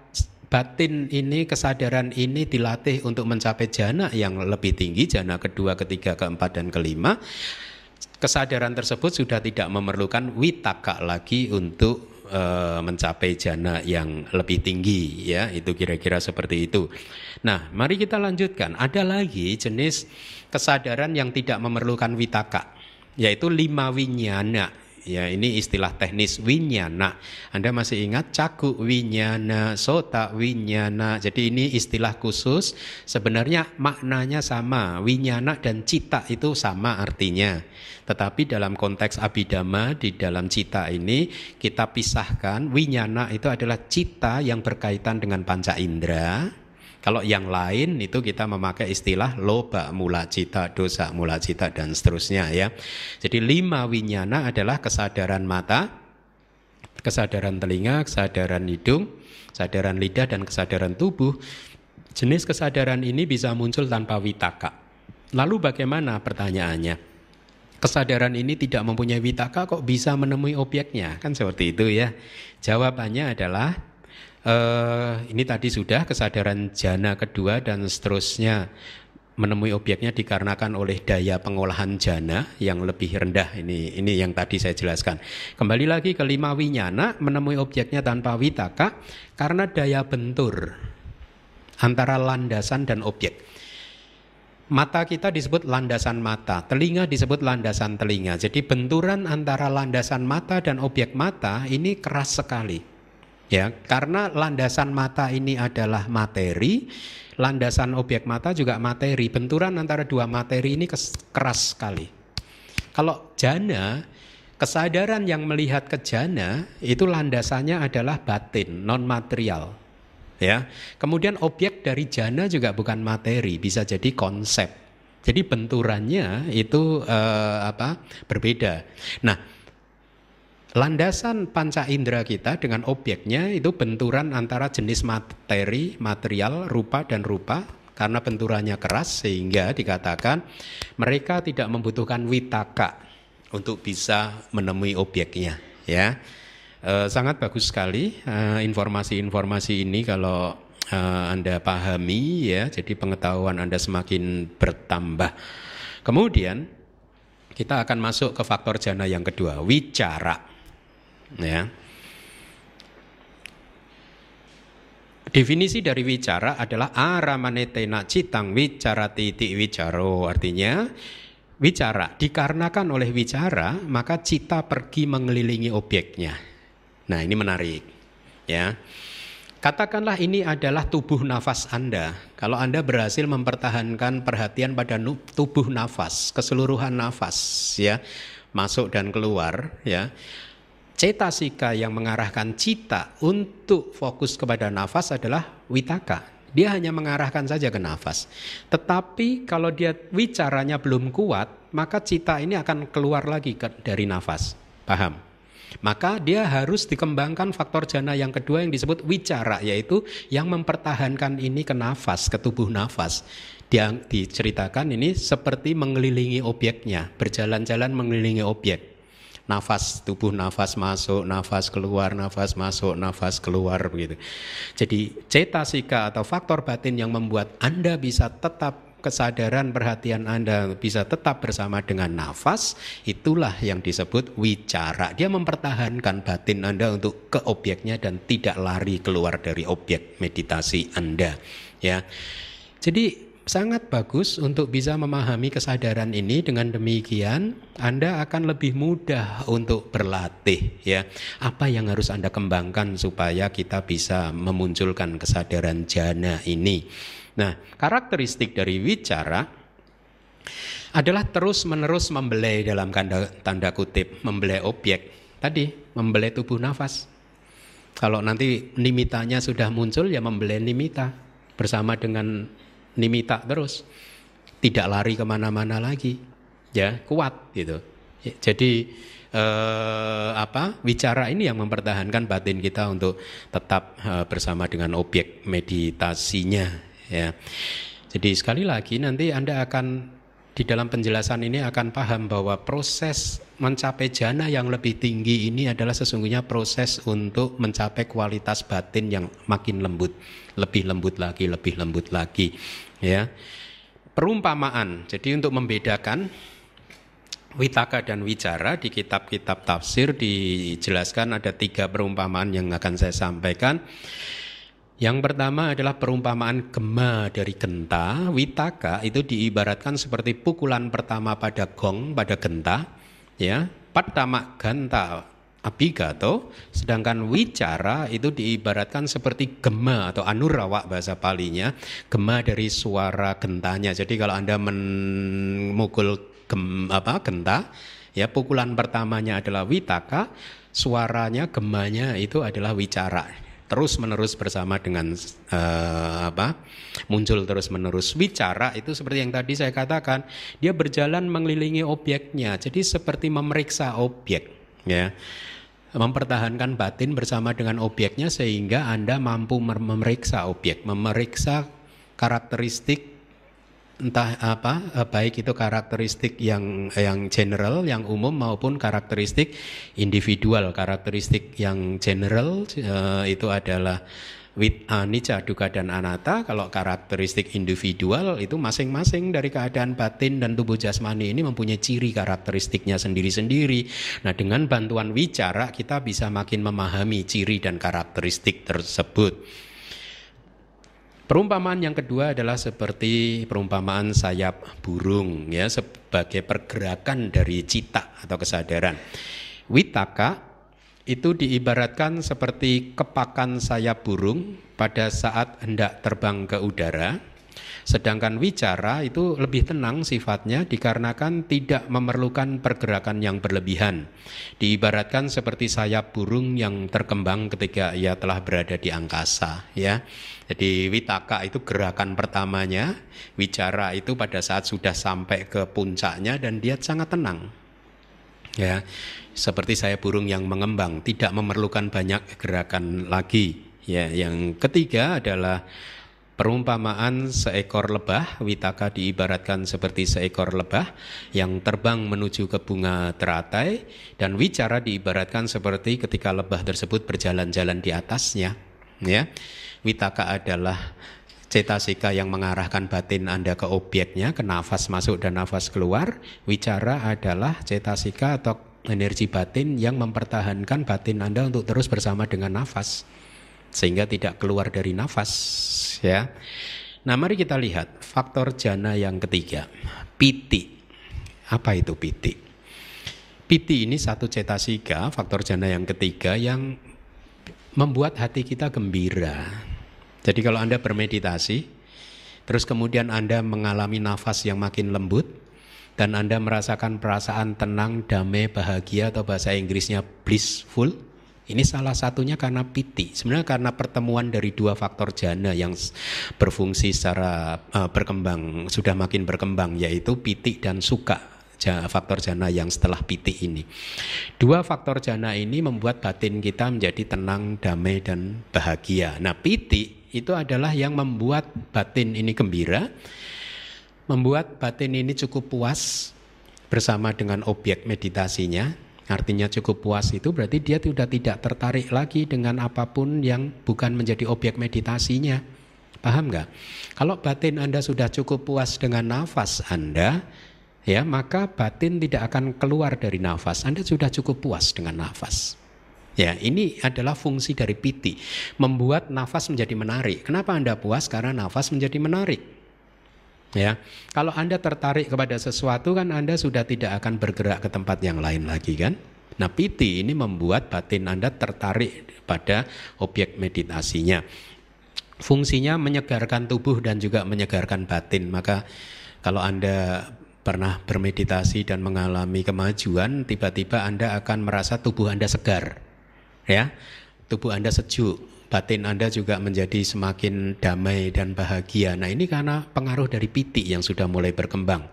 [SPEAKER 1] batin ini kesadaran ini dilatih untuk mencapai jana yang lebih tinggi jana kedua ketiga keempat dan kelima kesadaran tersebut sudah tidak memerlukan witaka lagi untuk e, mencapai jana yang lebih tinggi ya. Itu kira-kira seperti itu. Nah mari kita lanjutkan. Ada lagi jenis kesadaran yang tidak memerlukan witaka yaitu lima winyana ya ini istilah teknis winyana. Anda masih ingat caku winyana sota winyana. Jadi ini istilah khusus. Sebenarnya maknanya sama. Winyana dan cita itu sama artinya. Tetapi dalam konteks abidama di dalam cita ini kita pisahkan. Winyana itu adalah cita yang berkaitan dengan panca indera kalau yang lain itu kita memakai istilah loba mula cita, dosa mula cita dan seterusnya ya. Jadi lima winyana adalah kesadaran mata, kesadaran telinga, kesadaran hidung, kesadaran lidah dan kesadaran tubuh. Jenis kesadaran ini bisa muncul tanpa witaka. Lalu bagaimana pertanyaannya? Kesadaran ini tidak mempunyai witaka kok bisa menemui objeknya? Kan seperti itu ya. Jawabannya adalah Uh, ini tadi sudah kesadaran jana kedua dan seterusnya menemui objeknya dikarenakan oleh daya pengolahan jana yang lebih rendah ini ini yang tadi saya jelaskan kembali lagi ke lima winyana menemui objeknya tanpa witaka karena daya bentur antara landasan dan objek Mata kita disebut landasan mata, telinga disebut landasan telinga. Jadi benturan antara landasan mata dan objek mata ini keras sekali. Ya, karena landasan mata ini adalah materi, landasan objek mata juga materi. Benturan antara dua materi ini keras sekali. Kalau jana, kesadaran yang melihat ke jana itu landasannya adalah batin, non material ya. Kemudian objek dari jana juga bukan materi, bisa jadi konsep. Jadi benturannya itu uh, apa? berbeda. Nah, landasan panca indera kita dengan objeknya itu benturan antara jenis materi, material, rupa dan rupa karena benturannya keras sehingga dikatakan mereka tidak membutuhkan witaka untuk bisa menemui objeknya, ya. Uh, sangat bagus sekali eh, informasi-informasi uh, ini kalau uh, Anda pahami ya, jadi pengetahuan Anda semakin bertambah. Kemudian kita akan masuk ke faktor jana yang kedua, wicara. Ya. Definisi dari wicara adalah aramanetena citang wicara titik wicaro. Artinya wicara dikarenakan oleh wicara maka cita pergi mengelilingi objeknya. Nah, ini menarik. Ya. Katakanlah ini adalah tubuh nafas Anda. Kalau Anda berhasil mempertahankan perhatian pada tubuh nafas, keseluruhan nafas ya, masuk dan keluar ya. Cetasika yang mengarahkan cita untuk fokus kepada nafas adalah witaka. Dia hanya mengarahkan saja ke nafas. Tetapi kalau dia wicaranya belum kuat, maka cita ini akan keluar lagi dari nafas. Paham? Maka dia harus dikembangkan faktor jana yang kedua yang disebut wicara yaitu yang mempertahankan ini ke nafas, ke tubuh nafas. Dia diceritakan ini seperti mengelilingi objeknya, berjalan-jalan mengelilingi objek. Nafas, tubuh nafas masuk, nafas keluar, nafas masuk, nafas keluar begitu. Jadi cetasika atau faktor batin yang membuat Anda bisa tetap kesadaran perhatian Anda bisa tetap bersama dengan nafas, itulah yang disebut wicara. Dia mempertahankan batin Anda untuk ke objeknya dan tidak lari keluar dari objek meditasi Anda. Ya. Jadi sangat bagus untuk bisa memahami kesadaran ini dengan demikian Anda akan lebih mudah untuk berlatih ya apa yang harus Anda kembangkan supaya kita bisa memunculkan kesadaran jana ini Nah, karakteristik dari wicara adalah terus-menerus membelai dalam tanda, tanda kutip, membelai objek. Tadi, membelai tubuh nafas. Kalau nanti nimitanya sudah muncul, ya membelai nimita. Bersama dengan nimita terus. Tidak lari ke mana-mana lagi. Ya, kuat gitu. Ya, jadi eh, apa wicara ini yang mempertahankan batin kita untuk tetap eh, bersama dengan objek meditasinya ya. Jadi sekali lagi nanti Anda akan di dalam penjelasan ini akan paham bahwa proses mencapai jana yang lebih tinggi ini adalah sesungguhnya proses untuk mencapai kualitas batin yang makin lembut, lebih lembut lagi, lebih lembut lagi, ya. Perumpamaan. Jadi untuk membedakan Witaka dan wicara di kitab-kitab tafsir dijelaskan ada tiga perumpamaan yang akan saya sampaikan. Yang pertama adalah perumpamaan gema dari genta. Witaka itu diibaratkan seperti pukulan pertama pada gong, pada genta. Ya, pertama ganta abigato, sedangkan wicara itu diibaratkan seperti gema atau anurawa bahasa palinya, gema dari suara gentanya. Jadi kalau Anda memukul gem, apa genta, ya pukulan pertamanya adalah witaka, suaranya gemanya itu adalah wicara. Terus menerus bersama dengan uh, apa muncul terus menerus. Bicara itu seperti yang tadi saya katakan dia berjalan mengelilingi objeknya. Jadi seperti memeriksa objek ya. Mempertahankan batin bersama dengan objeknya sehingga anda mampu memeriksa objek memeriksa karakteristik entah apa eh, baik itu karakteristik yang yang general yang umum maupun karakteristik individual. Karakteristik yang general uh, itu adalah with anicca, dukkha dan anatta kalau karakteristik individual itu masing-masing dari keadaan batin dan tubuh jasmani ini mempunyai ciri karakteristiknya sendiri-sendiri. Nah, dengan bantuan wicara kita bisa makin memahami ciri dan karakteristik tersebut. Perumpamaan yang kedua adalah seperti perumpamaan sayap burung ya sebagai pergerakan dari cita atau kesadaran. Witaka itu diibaratkan seperti kepakan sayap burung pada saat hendak terbang ke udara. Sedangkan wicara itu lebih tenang sifatnya dikarenakan tidak memerlukan pergerakan yang berlebihan. Diibaratkan seperti sayap burung yang terkembang ketika ia telah berada di angkasa, ya. Jadi witaka itu gerakan pertamanya, wicara itu pada saat sudah sampai ke puncaknya dan dia sangat tenang. Ya seperti saya burung yang mengembang, tidak memerlukan banyak gerakan lagi. Ya, yang ketiga adalah perumpamaan seekor lebah. Witaka diibaratkan seperti seekor lebah yang terbang menuju ke bunga teratai dan wicara diibaratkan seperti ketika lebah tersebut berjalan-jalan di atasnya. Ya, witaka adalah cetasika yang mengarahkan batin Anda ke obyeknya, ke nafas masuk dan nafas keluar. Wicara adalah cetasika atau energi batin yang mempertahankan batin Anda untuk terus bersama dengan nafas sehingga tidak keluar dari nafas ya. Nah, mari kita lihat faktor jana yang ketiga, piti. Apa itu piti? Piti ini satu cetasika, faktor jana yang ketiga yang membuat hati kita gembira. Jadi kalau Anda bermeditasi, terus kemudian Anda mengalami nafas yang makin lembut, dan Anda merasakan perasaan tenang, damai, bahagia atau bahasa Inggrisnya blissful, ini salah satunya karena piti. Sebenarnya karena pertemuan dari dua faktor jana yang berfungsi secara uh, berkembang, sudah makin berkembang yaitu piti dan suka faktor jana yang setelah piti ini. Dua faktor jana ini membuat batin kita menjadi tenang, damai dan bahagia. Nah, piti itu adalah yang membuat batin ini gembira membuat batin ini cukup puas bersama dengan objek meditasinya. Artinya cukup puas itu berarti dia sudah tidak tertarik lagi dengan apa pun yang bukan menjadi objek meditasinya. Paham nggak? Kalau batin Anda sudah cukup puas dengan nafas Anda, ya maka batin tidak akan keluar dari nafas. Anda sudah cukup puas dengan nafas. Ya, ini adalah fungsi dari piti, membuat nafas menjadi menarik. Kenapa Anda puas? Karena nafas menjadi menarik. Ya, kalau Anda tertarik kepada sesuatu kan Anda sudah tidak akan bergerak ke tempat yang lain lagi kan? Nah, piti ini membuat batin Anda tertarik pada objek meditasinya. Fungsinya menyegarkan tubuh dan juga menyegarkan batin. Maka kalau Anda pernah bermeditasi dan mengalami kemajuan, tiba-tiba Anda akan merasa tubuh Anda segar. Ya. Tubuh Anda sejuk, batin Anda juga menjadi semakin damai dan bahagia. Nah, ini karena pengaruh dari piti yang sudah mulai berkembang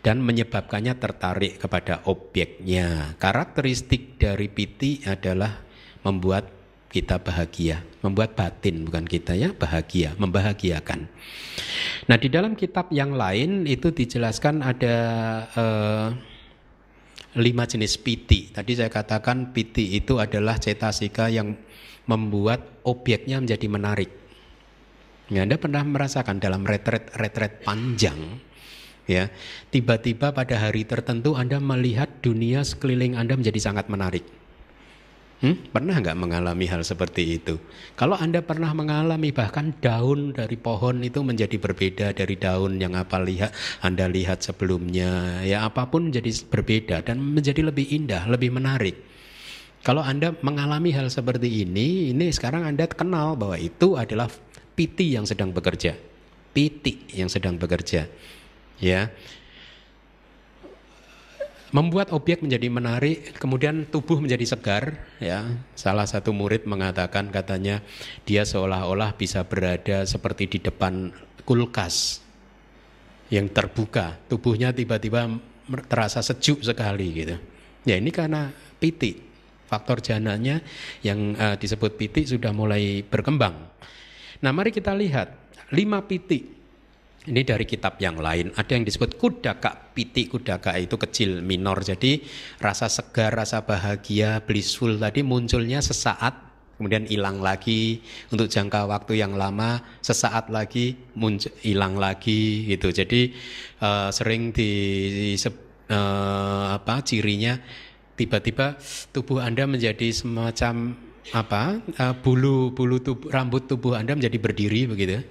[SPEAKER 1] dan menyebabkannya tertarik kepada objeknya. Karakteristik dari piti adalah membuat kita bahagia, membuat batin bukan kita ya, bahagia, membahagiakan. Nah, di dalam kitab yang lain itu dijelaskan ada uh, lima jenis piti. Tadi saya katakan piti itu adalah cetasika yang membuat obyeknya menjadi menarik. Ya, Anda pernah merasakan dalam retret-retret panjang, ya, tiba-tiba pada hari tertentu Anda melihat dunia sekeliling Anda menjadi sangat menarik. Hmm? Pernah nggak mengalami hal seperti itu? Kalau Anda pernah mengalami bahkan daun dari pohon itu menjadi berbeda dari daun yang apa lihat Anda lihat sebelumnya, ya apa pun menjadi berbeda dan menjadi lebih indah, lebih menarik. Kalau Anda mengalami hal seperti ini, ini sekarang Anda kenal bahwa itu adalah piti yang sedang bekerja. Piti yang sedang bekerja. Ya. Membuat objek menjadi menarik, kemudian tubuh menjadi segar, ya. Salah satu murid mengatakan katanya dia seolah-olah bisa berada seperti di depan kulkas yang terbuka, tubuhnya tiba-tiba terasa sejuk sekali gitu. Ya ini karena piti, faktor jananya yang uh, disebut piti sudah mulai berkembang. Nah, mari kita lihat lima piti. Ini dari kitab yang lain. Ada yang disebut kudaka piti kudaka itu kecil minor. Jadi rasa segar, rasa bahagia, blissful tadi munculnya sesaat kemudian hilang lagi untuk jangka waktu yang lama, sesaat lagi muncul hilang lagi gitu. Jadi uh, sering di, di uh, apa cirinya tiba-tiba tubuh Anda menjadi semacam apa uh, bulu bulu tubuh, rambut tubuh Anda menjadi berdiri begitu.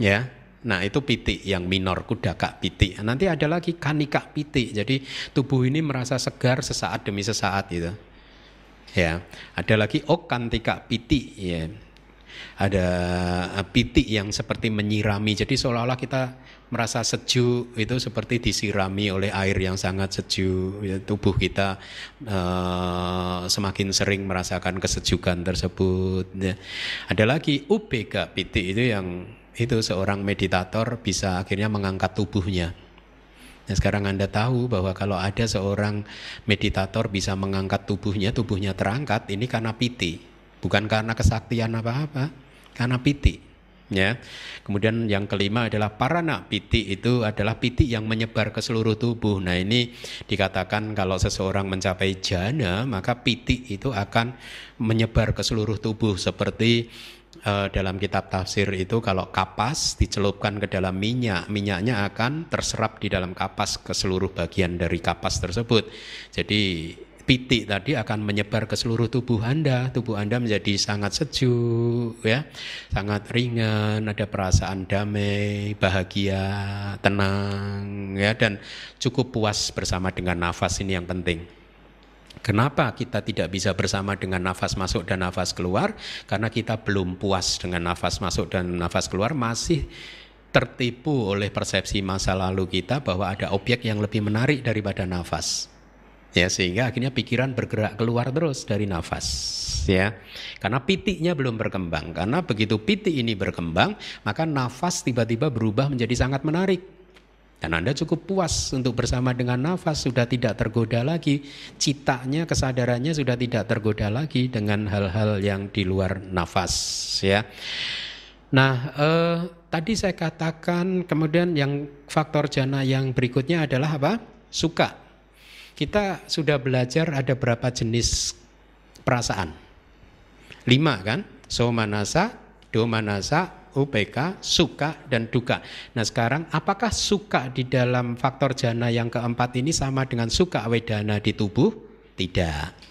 [SPEAKER 1] Ya. Nah itu piti yang minor kudaka piti. Nanti ada lagi kanika piti. Jadi tubuh ini merasa segar sesaat demi sesaat gitu. Ya, ada lagi okantika piti ya. Ada eh, piti yang seperti menyirami. Jadi seolah-olah kita merasa sejuk itu seperti disirami oleh air yang sangat sejuk. Ya, tubuh kita uh, semakin sering merasakan kesejukan tersebut. Ya. Ada lagi ubega piti itu yang itu seorang meditator bisa akhirnya mengangkat tubuhnya Nah sekarang Anda tahu bahwa kalau ada seorang meditator bisa mengangkat tubuhnya, tubuhnya terangkat, ini karena piti. Bukan karena kesaktian apa-apa, karena piti. Ya. Kemudian yang kelima adalah parana piti itu adalah piti yang menyebar ke seluruh tubuh. Nah ini dikatakan kalau seseorang mencapai jana maka piti itu akan menyebar ke seluruh tubuh seperti uh, dalam kitab tafsir itu kalau kapas dicelupkan ke dalam minyak, minyaknya akan terserap di dalam kapas ke seluruh bagian dari kapas tersebut. Jadi pitik tadi akan menyebar ke seluruh tubuh Anda. Tubuh Anda menjadi sangat sejuk, ya, sangat ringan, ada perasaan damai, bahagia, tenang, ya, dan cukup puas bersama dengan nafas ini yang penting. Kenapa kita tidak bisa bersama dengan nafas masuk dan nafas keluar? Karena kita belum puas dengan nafas masuk dan nafas keluar, masih tertipu oleh persepsi masa lalu kita bahwa ada objek yang lebih menarik daripada nafas. Ya, sehingga akhirnya pikiran bergerak keluar terus dari nafas, ya. Karena pitiknya belum berkembang. Karena begitu pitik ini berkembang, maka nafas tiba-tiba berubah menjadi sangat menarik. Dan Anda cukup puas untuk bersama dengan nafas, sudah tidak tergoda lagi. Citanya, kesadarannya sudah tidak tergoda lagi dengan hal-hal yang di luar nafas. Ya. Nah, eh, tadi saya katakan kemudian yang faktor jana yang berikutnya adalah apa? Suka. Kita sudah belajar ada berapa jenis perasaan? Lima kan? Somanasa, domanasa, UPK, suka dan duka. Nah sekarang apakah suka di dalam faktor jana yang keempat ini sama dengan suka wedana di tubuh? Tidak.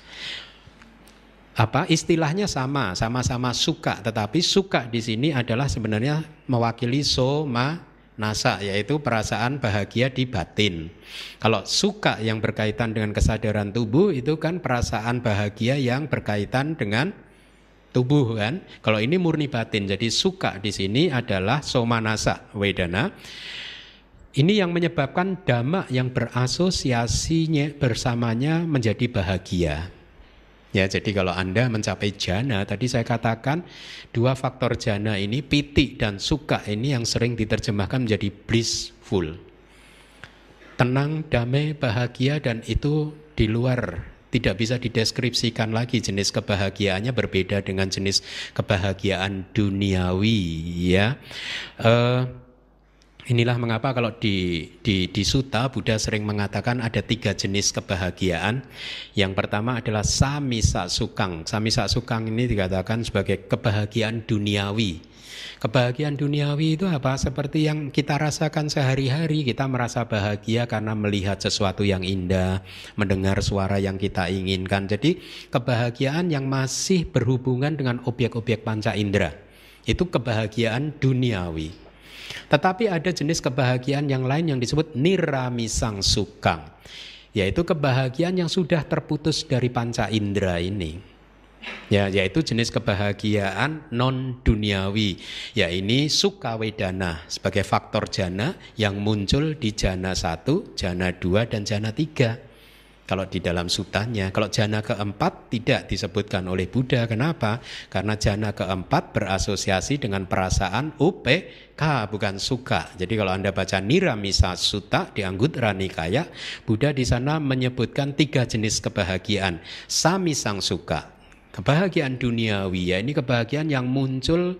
[SPEAKER 1] Apa istilahnya sama, sama-sama suka, tetapi suka di sini adalah sebenarnya mewakili soma nasa yaitu perasaan bahagia di batin. Kalau suka yang berkaitan dengan kesadaran tubuh itu kan perasaan bahagia yang berkaitan dengan tubuh kan. Kalau ini murni batin. Jadi suka di sini adalah somanasa wedana. Ini yang menyebabkan dhamma yang berasosiasinya bersamanya menjadi bahagia. Ya, jadi kalau Anda mencapai jana, tadi saya katakan dua faktor jana ini, piti dan suka ini yang sering diterjemahkan menjadi blissful. Tenang, damai, bahagia dan itu di luar tidak bisa dideskripsikan lagi jenis kebahagiaannya berbeda dengan jenis kebahagiaan duniawi ya. Uh, Inilah mengapa kalau di, di, di Suta Buddha sering mengatakan ada tiga jenis kebahagiaan. Yang pertama adalah samisa sukang. Samisa sukang ini dikatakan sebagai kebahagiaan duniawi. Kebahagiaan duniawi itu apa? Seperti yang kita rasakan sehari-hari, kita merasa bahagia karena melihat sesuatu yang indah, mendengar suara yang kita inginkan. Jadi, kebahagiaan yang masih berhubungan dengan objek-objek panca indera itu kebahagiaan duniawi. Tetapi ada jenis kebahagiaan yang lain yang disebut niramisang sukang, yaitu kebahagiaan yang sudah terputus dari panca indera ini. Ya, yaitu jenis kebahagiaan non duniawi. Ya ini suka wedana sebagai faktor jana yang muncul di jana satu, jana dua dan jana tiga. Kalau di dalam sutanya, kalau jana keempat tidak disebutkan oleh Buddha. Kenapa? Karena jana keempat berasosiasi dengan perasaan UPK bukan suka. Jadi kalau Anda baca Niramisa Sutta di Angguttara Nikaya, Buddha di sana menyebutkan tiga jenis kebahagiaan. Sami sang suka, Kebahagiaan duniawi ya ini kebahagiaan yang muncul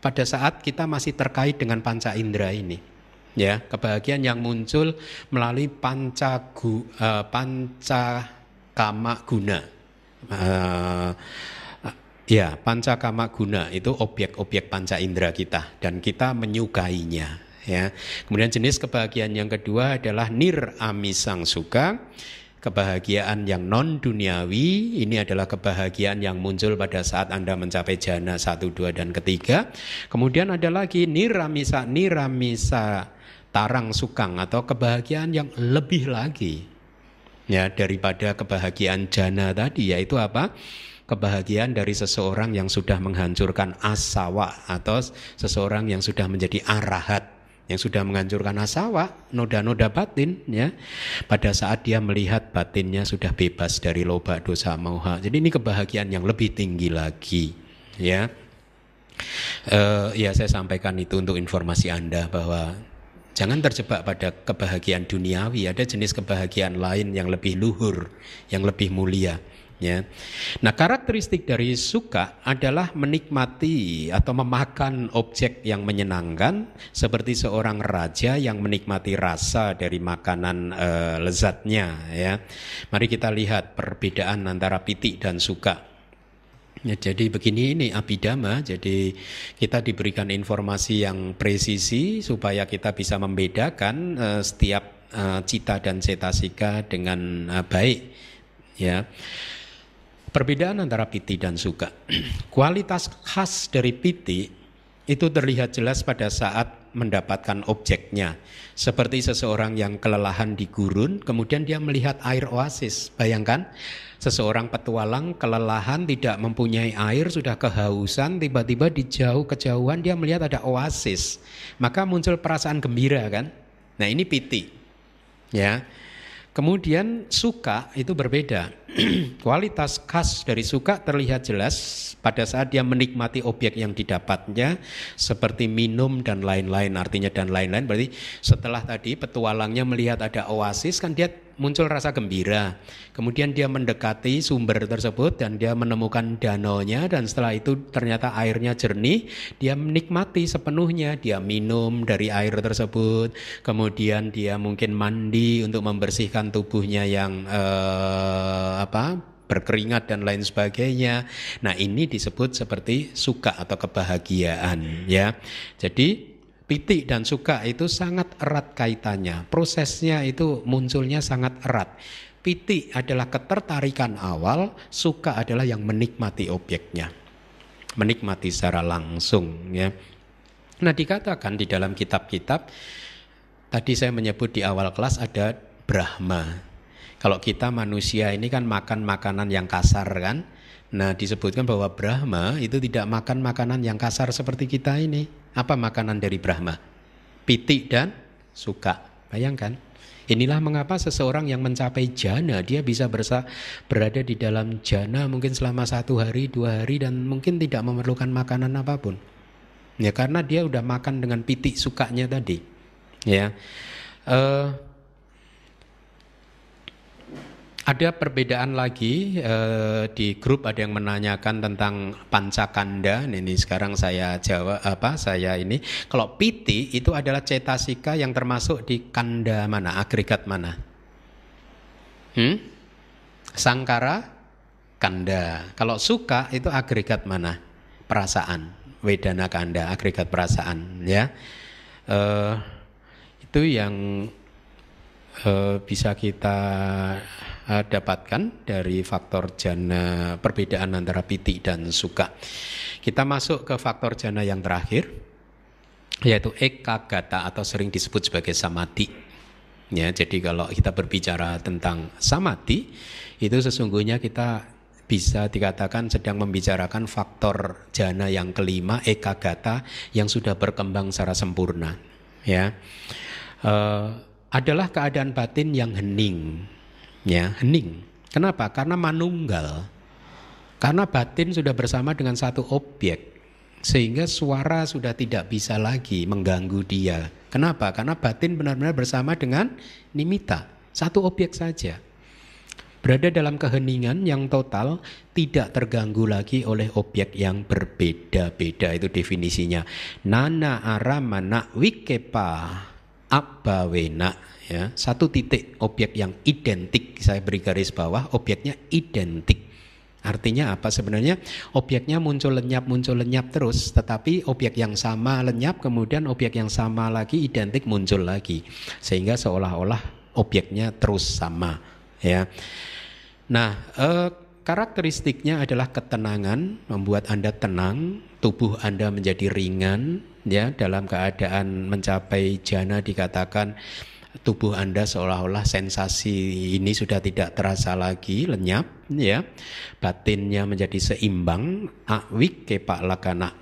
[SPEAKER 1] pada saat kita masih terkait dengan panca indera ini. Ya, kebahagiaan yang muncul melalui panca gu, uh, panca kama guna. Uh, Ya, panca kama guna itu objek-objek panca indera kita dan kita menyukainya. Ya, kemudian jenis kebahagiaan yang kedua adalah nir amisang suka, kebahagiaan yang non duniawi. Ini adalah kebahagiaan yang muncul pada saat anda mencapai jana satu, dua dan ketiga. Kemudian ada lagi niramisa, niramisa tarang sukang atau kebahagiaan yang lebih lagi ya daripada kebahagiaan jana tadi yaitu apa? kebahagiaan dari seseorang yang sudah menghancurkan asawa atau seseorang yang sudah menjadi arahat yang sudah menghancurkan asawa noda-noda batin ya. Pada saat dia melihat batinnya sudah bebas dari loba dosa moha jadi ini kebahagiaan yang lebih tinggi lagi ya. Uh, ya saya sampaikan itu untuk informasi anda bahwa Jangan terjebak pada kebahagiaan duniawi, ada jenis kebahagiaan lain yang lebih luhur, yang lebih mulia ya. Nah, karakteristik dari suka adalah menikmati atau memakan objek yang menyenangkan seperti seorang raja yang menikmati rasa dari makanan e, lezatnya ya. Mari kita lihat perbedaan antara pitik dan suka. Ya, jadi begini ini abidama, jadi kita diberikan informasi yang presisi supaya kita bisa membedakan uh, setiap uh, cita dan cetasika dengan uh, baik. Ya, Perbedaan antara piti dan suka. Kualitas khas dari piti itu terlihat jelas pada saat mendapatkan objeknya. Seperti seseorang yang kelelahan di gurun, kemudian dia melihat air oasis. Bayangkan, seseorang petualang kelelahan tidak mempunyai air, sudah kehausan, tiba-tiba di jauh kejauhan dia melihat ada oasis. Maka muncul perasaan gembira kan? Nah ini piti. Ya, Kemudian suka itu berbeda. Kualitas khas dari suka terlihat jelas pada saat dia menikmati objek yang didapatnya seperti minum dan lain-lain artinya dan lain-lain berarti setelah tadi petualangnya melihat ada oasis kan dia muncul rasa gembira. Kemudian dia mendekati sumber tersebut dan dia menemukan danaunya dan setelah itu ternyata airnya jernih, dia menikmati sepenuhnya, dia minum dari air tersebut. Kemudian dia mungkin mandi untuk membersihkan tubuhnya yang eh, apa? berkeringat dan lain sebagainya. Nah, ini disebut seperti suka atau kebahagiaan ya. Jadi Pitik dan suka itu sangat erat kaitannya. Prosesnya itu munculnya sangat erat. Pitik adalah ketertarikan awal, suka adalah yang menikmati objeknya. Menikmati secara langsung ya. Nah, dikatakan di dalam kitab-kitab tadi saya menyebut di awal kelas ada Brahma. Kalau kita manusia ini kan makan makanan yang kasar kan? Nah, disebutkan bahwa Brahma itu tidak makan makanan yang kasar seperti kita ini. Apa makanan dari Brahma? Pitik dan suka. Bayangkan. Inilah mengapa seseorang yang mencapai jana dia bisa bersa, berada di dalam jana mungkin selama satu hari, dua hari dan mungkin tidak memerlukan makanan apa pun. Ya karena dia udah makan dengan pitik sukanya tadi. Ya. Uh, ada perbedaan lagi eh, di grup ada yang menanyakan tentang pancakanda. Ini sekarang saya jawab apa saya ini. Kalau piti itu adalah cetasika yang termasuk di kanda mana, agregat mana? Hmm? Sangkara kanda. Kalau suka itu agregat mana? Perasaan. Wedana kanda, agregat perasaan ya. Eh, itu yang eh, bisa kita uh, dapatkan dari faktor jana perbedaan antara piti dan suka. Kita masuk ke faktor jana yang terakhir yaitu ekagata atau sering disebut sebagai samadhi. Ya, jadi kalau kita berbicara tentang samadhi itu sesungguhnya kita bisa dikatakan sedang membicarakan faktor jana yang kelima ekagata yang sudah berkembang secara sempurna ya uh, adalah keadaan batin yang hening ya hening. Kenapa? Karena manunggal. Karena batin sudah bersama dengan satu objek sehingga suara sudah tidak bisa lagi mengganggu dia. Kenapa? Karena batin benar-benar bersama dengan nimita, satu objek saja. Berada dalam keheningan yang total tidak terganggu lagi oleh objek yang berbeda-beda itu definisinya. Nana aramana wikepa abawena ya satu titik objek yang identik saya beri garis bawah objeknya identik Artinya apa? Sebenarnya objeknya muncul lenyap muncul lenyap terus, tetapi objek yang sama lenyap kemudian objek yang sama lagi identik muncul lagi, sehingga seolah-olah objeknya terus sama, ya. Nah, eh, karakteristiknya adalah ketenangan, membuat anda tenang, tubuh anda menjadi ringan, ya dalam keadaan mencapai jana dikatakan tubuh Anda seolah-olah sensasi ini sudah tidak terasa lagi lenyap ya. Batinnya menjadi seimbang awik kepak lakana.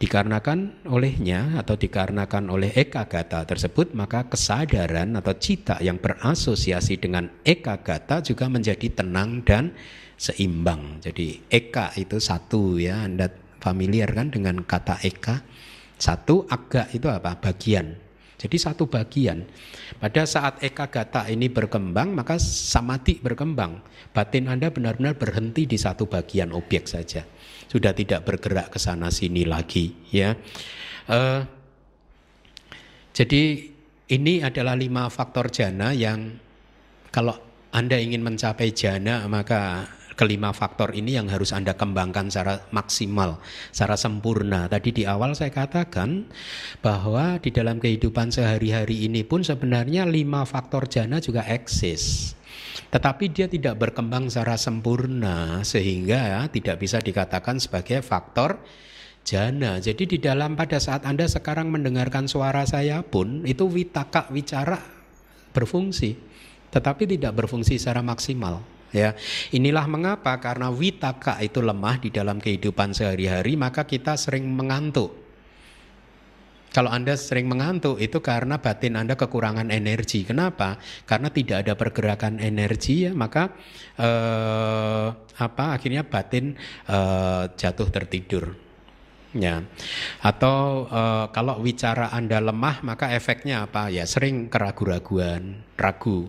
[SPEAKER 1] Dikarenakan olehnya atau dikarenakan oleh ekagata tersebut maka kesadaran atau cita yang berasosiasi dengan ekagata juga menjadi tenang dan seimbang. Jadi eka itu satu ya. Anda familiar kan dengan kata eka satu aga itu apa bagian jadi satu bagian. Pada saat eka gata ini berkembang, maka samadhi berkembang. Batin Anda benar-benar berhenti di satu bagian objek saja. Sudah tidak bergerak ke sana sini lagi, ya. Uh, jadi ini adalah lima faktor jana yang kalau Anda ingin mencapai jana maka kelima faktor ini yang harus Anda kembangkan secara maksimal, secara sempurna. Tadi di awal saya katakan bahwa di dalam kehidupan sehari-hari ini pun sebenarnya lima faktor jana juga eksis. Tetapi dia tidak berkembang secara sempurna sehingga tidak bisa dikatakan sebagai faktor jana. Jadi di dalam pada saat Anda sekarang mendengarkan suara saya pun itu witaka wicara berfungsi, tetapi tidak berfungsi secara maksimal ya. Inilah mengapa karena witaka itu lemah di dalam kehidupan sehari-hari maka kita sering mengantuk. Kalau Anda sering mengantuk itu karena batin Anda kekurangan energi. Kenapa? Karena tidak ada pergerakan energi ya, maka eh, apa akhirnya batin eh, jatuh tertidur. Ya. Atau eh, kalau wicara Anda lemah maka efeknya apa? Ya sering keraguan-raguan, ragu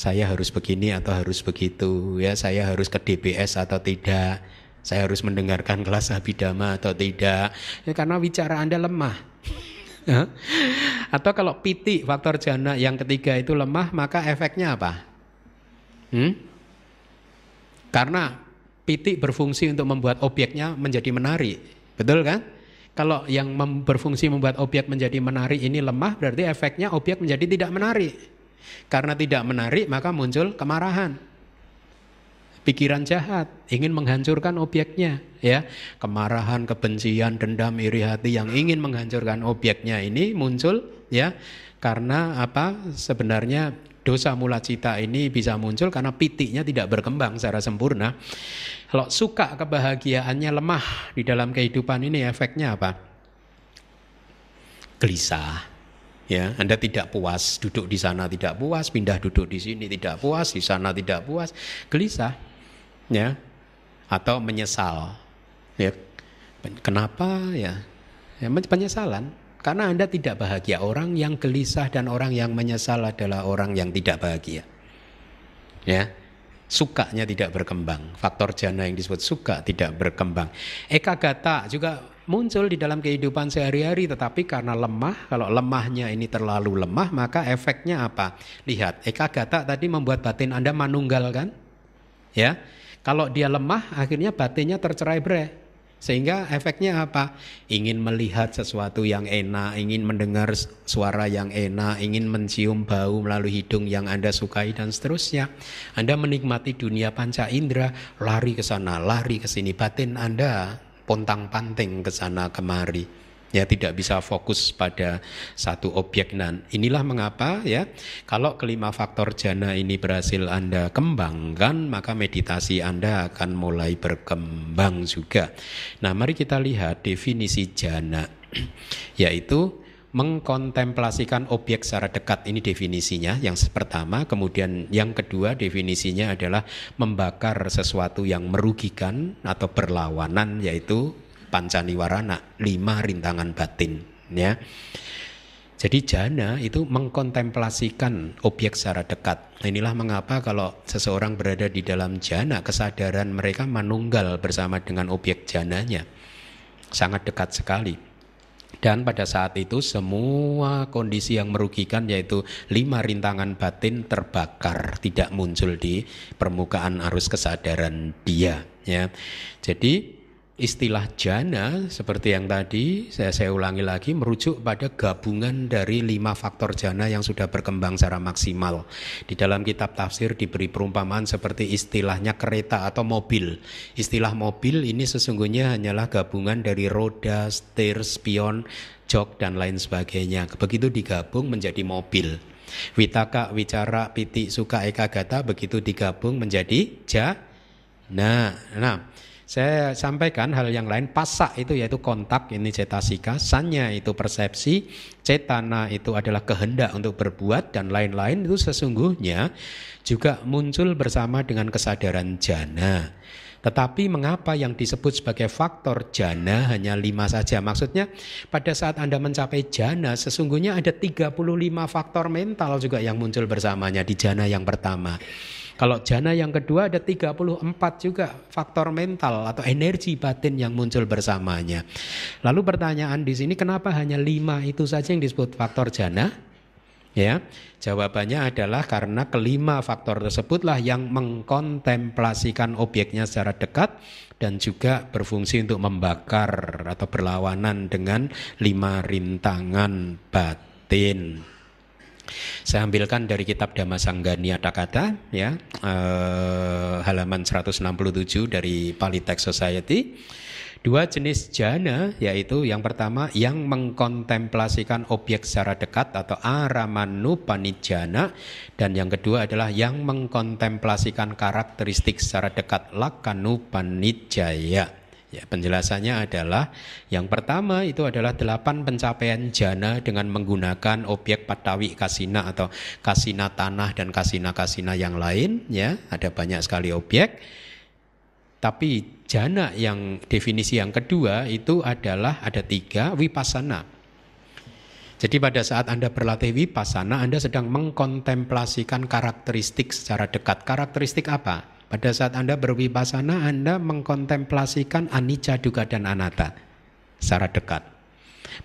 [SPEAKER 1] saya harus begini atau harus begitu ya. Saya harus ke DBS atau tidak? Saya harus mendengarkan kelas abidama atau tidak? Ya, karena bicara anda lemah. Ya. atau kalau piti faktor jana yang ketiga itu lemah maka efeknya apa? Hmm? karena piti berfungsi untuk membuat objeknya menjadi menarik. Betul kan? Kalau yang berfungsi membuat objek menjadi menarik ini lemah berarti efeknya objek menjadi tidak menarik karena tidak menarik maka muncul kemarahan. Pikiran jahat ingin menghancurkan objeknya, ya. Kemarahan, kebencian, dendam, iri hati yang ingin menghancurkan objeknya ini muncul ya karena apa? Sebenarnya dosa mula cita ini bisa muncul karena pitiknya tidak berkembang secara sempurna. Kalau suka kebahagiaannya lemah di dalam kehidupan ini efeknya apa? Gelisah, ya Anda tidak puas duduk di sana tidak puas pindah duduk di sini tidak puas di sana tidak puas gelisah ya atau menyesal ya. Kenapa ya? Ya penyesalan karena Anda tidak bahagia. Orang yang gelisah dan orang yang menyesal adalah orang yang tidak bahagia ya. Sukanya tidak berkembang. Faktor jana yang disebut suka tidak berkembang. Eka gata juga muncul di dalam kehidupan sehari-hari tetapi karena lemah kalau lemahnya ini terlalu lemah maka efeknya apa lihat eka gata tadi membuat batin anda manunggal kan ya kalau dia lemah akhirnya batinnya tercerai berai sehingga efeknya apa? Ingin melihat sesuatu yang enak, ingin mendengar suara yang enak, ingin mencium bau melalui hidung yang Anda sukai dan seterusnya. Anda menikmati dunia panca indera, lari ke sana, lari ke sini. Batin Anda pontang-panting ke sana kemari. Ya tidak bisa fokus pada satu objek. Dan inilah mengapa ya kalau kelima faktor jana ini berhasil Anda kembangkan maka meditasi Anda akan mulai berkembang juga. Nah mari kita lihat definisi jana yaitu mengkontemplasikan objek secara dekat ini definisinya yang pertama kemudian yang kedua definisinya adalah membakar sesuatu yang merugikan atau berlawanan yaitu pancaniwarana lima rintangan batin ya jadi jana itu mengkontemplasikan objek secara dekat. Nah, inilah mengapa kalau seseorang berada di dalam jana, kesadaran mereka manunggal bersama dengan objek jananya. Sangat dekat sekali. Dan pada saat itu semua kondisi yang merugikan yaitu lima rintangan batin terbakar, tidak muncul di permukaan arus kesadaran dia. ya. Jadi istilah jana seperti yang tadi saya, saya ulangi lagi merujuk pada gabungan dari lima faktor jana yang sudah berkembang secara maksimal. Di dalam kitab tafsir diberi perumpamaan seperti istilahnya kereta atau mobil. Istilah mobil ini sesungguhnya hanyalah gabungan dari roda, setir, spion, jok dan lain sebagainya. Begitu digabung menjadi mobil. Witaka, wicara, piti, suka, eka, gata begitu digabung menjadi ja. Nah, nah saya sampaikan hal yang lain, pasak itu yaitu kontak, ini cetasika, sanya itu persepsi, cetana itu adalah kehendak untuk berbuat, dan lain-lain itu sesungguhnya juga muncul bersama dengan kesadaran jana. Tetapi mengapa yang disebut sebagai faktor jana hanya lima saja? Maksudnya pada saat Anda mencapai jana sesungguhnya ada 35 faktor mental juga yang muncul bersamanya di jana yang pertama. Kalau jana yang kedua ada 34 juga faktor mental atau energi batin yang muncul bersamanya. Lalu pertanyaan di sini kenapa hanya lima itu saja yang disebut faktor jana? Ya, jawabannya adalah karena kelima faktor tersebutlah yang mengkontemplasikan objeknya secara dekat dan juga berfungsi untuk membakar atau berlawanan dengan lima rintangan batin. Saya ambilkan dari kitab Dhammasanggani Kata ya eh, halaman 167 dari Pali Text Society. Dua jenis jana yaitu yang pertama yang mengkontemplasikan objek secara dekat atau aramanu panijana dan yang kedua adalah yang mengkontemplasikan karakteristik secara dekat lakanu panijaya. Ya, penjelasannya adalah yang pertama itu adalah delapan pencapaian jana dengan menggunakan objek patawi kasina atau kasina tanah dan kasina kasina yang lain ya. Ada banyak sekali objek. Tapi jana yang definisi yang kedua itu adalah ada tiga wipasana. Jadi pada saat Anda berlatih wipasana Anda sedang mengkontemplasikan karakteristik secara dekat. Karakteristik apa pada saat Anda berwipasana, Anda mengkontemplasikan anicca, dukkha, dan anatta secara dekat.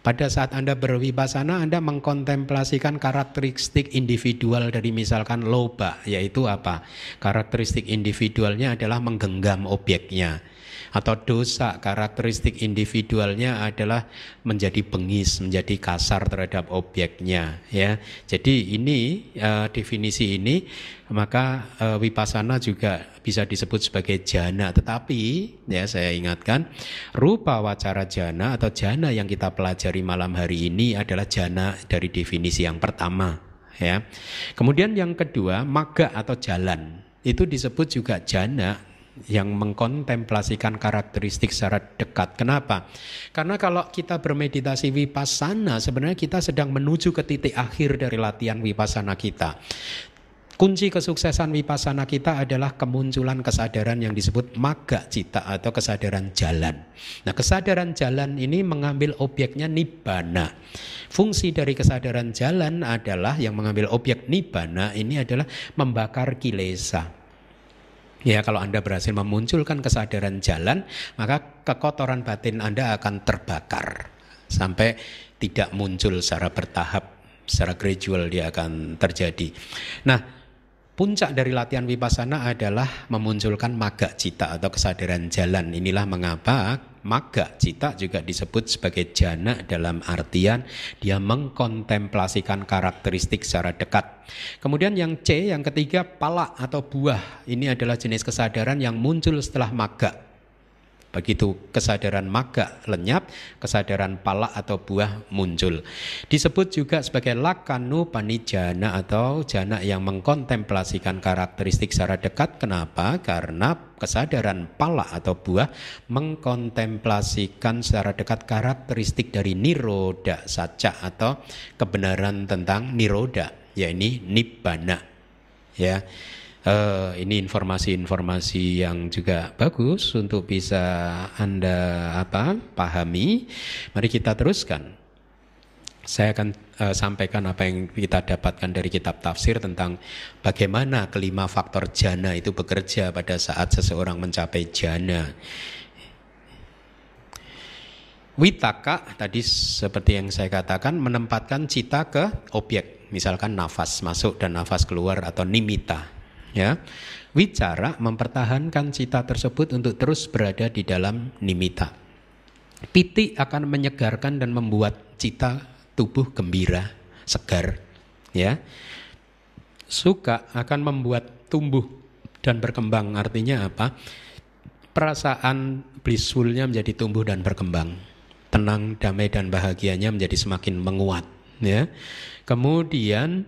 [SPEAKER 1] Pada saat Anda berwipasana, Anda mengkontemplasikan karakteristik individual dari misalkan loba, yaitu apa? Karakteristik individualnya adalah menggenggam objeknya atau dosa karakteristik individualnya adalah menjadi bengis, menjadi kasar terhadap objeknya ya. Jadi ini uh, definisi ini maka uh, wipasana juga bisa disebut sebagai jana tetapi ya saya ingatkan rupa wacara jana atau jana yang kita pelajari malam hari ini adalah jana dari definisi yang pertama ya. Kemudian yang kedua maga atau jalan itu disebut juga jana yang mengkontemplasikan karakteristik secara dekat. Kenapa? Karena kalau kita bermeditasi vipassana, sebenarnya kita sedang menuju ke titik akhir dari latihan vipassana kita. Kunci kesuksesan vipassana kita adalah kemunculan kesadaran yang disebut maga cita atau kesadaran jalan. Nah, kesadaran jalan ini mengambil objeknya nibbana. Fungsi dari kesadaran jalan adalah yang mengambil objek nibbana ini adalah membakar kilesa. Ya, kalau Anda berhasil memunculkan kesadaran jalan, maka kekotoran batin Anda akan terbakar sampai tidak muncul secara bertahap, secara gradual dia akan terjadi. Nah, Puncak dari latihan vipassana adalah memunculkan maga cita atau kesadaran jalan. Inilah mengapa maga cita juga disebut sebagai jana dalam artian dia mengkontemplasikan karakteristik secara dekat. Kemudian yang C, yang ketiga pala atau buah. Ini adalah jenis kesadaran yang muncul setelah maga. Begitu kesadaran maga lenyap, kesadaran pala atau buah muncul. Disebut juga sebagai lakanu panijana atau jana yang mengkontemplasikan karakteristik secara dekat. Kenapa? Karena kesadaran pala atau buah mengkontemplasikan secara dekat karakteristik dari niroda saca atau kebenaran tentang niroda, yakni nibbana. Ya uh, ini informasi-informasi yang juga bagus untuk bisa anda apa pahami. Mari kita teruskan. Saya akan uh, sampaikan apa yang kita dapatkan dari kitab tafsir tentang bagaimana kelima faktor jana itu bekerja pada saat seseorang mencapai jana. Witaka tadi seperti yang saya katakan menempatkan cita ke objek, misalkan nafas masuk dan nafas keluar atau nimita Ya. Wicara mempertahankan cita tersebut untuk terus berada di dalam nimita. Piti akan menyegarkan dan membuat cita tubuh gembira, segar, ya. Suka akan membuat tumbuh dan berkembang. Artinya apa? Perasaan blissfulnya menjadi tumbuh dan berkembang. Tenang, damai dan bahagianya menjadi semakin menguat, ya. Kemudian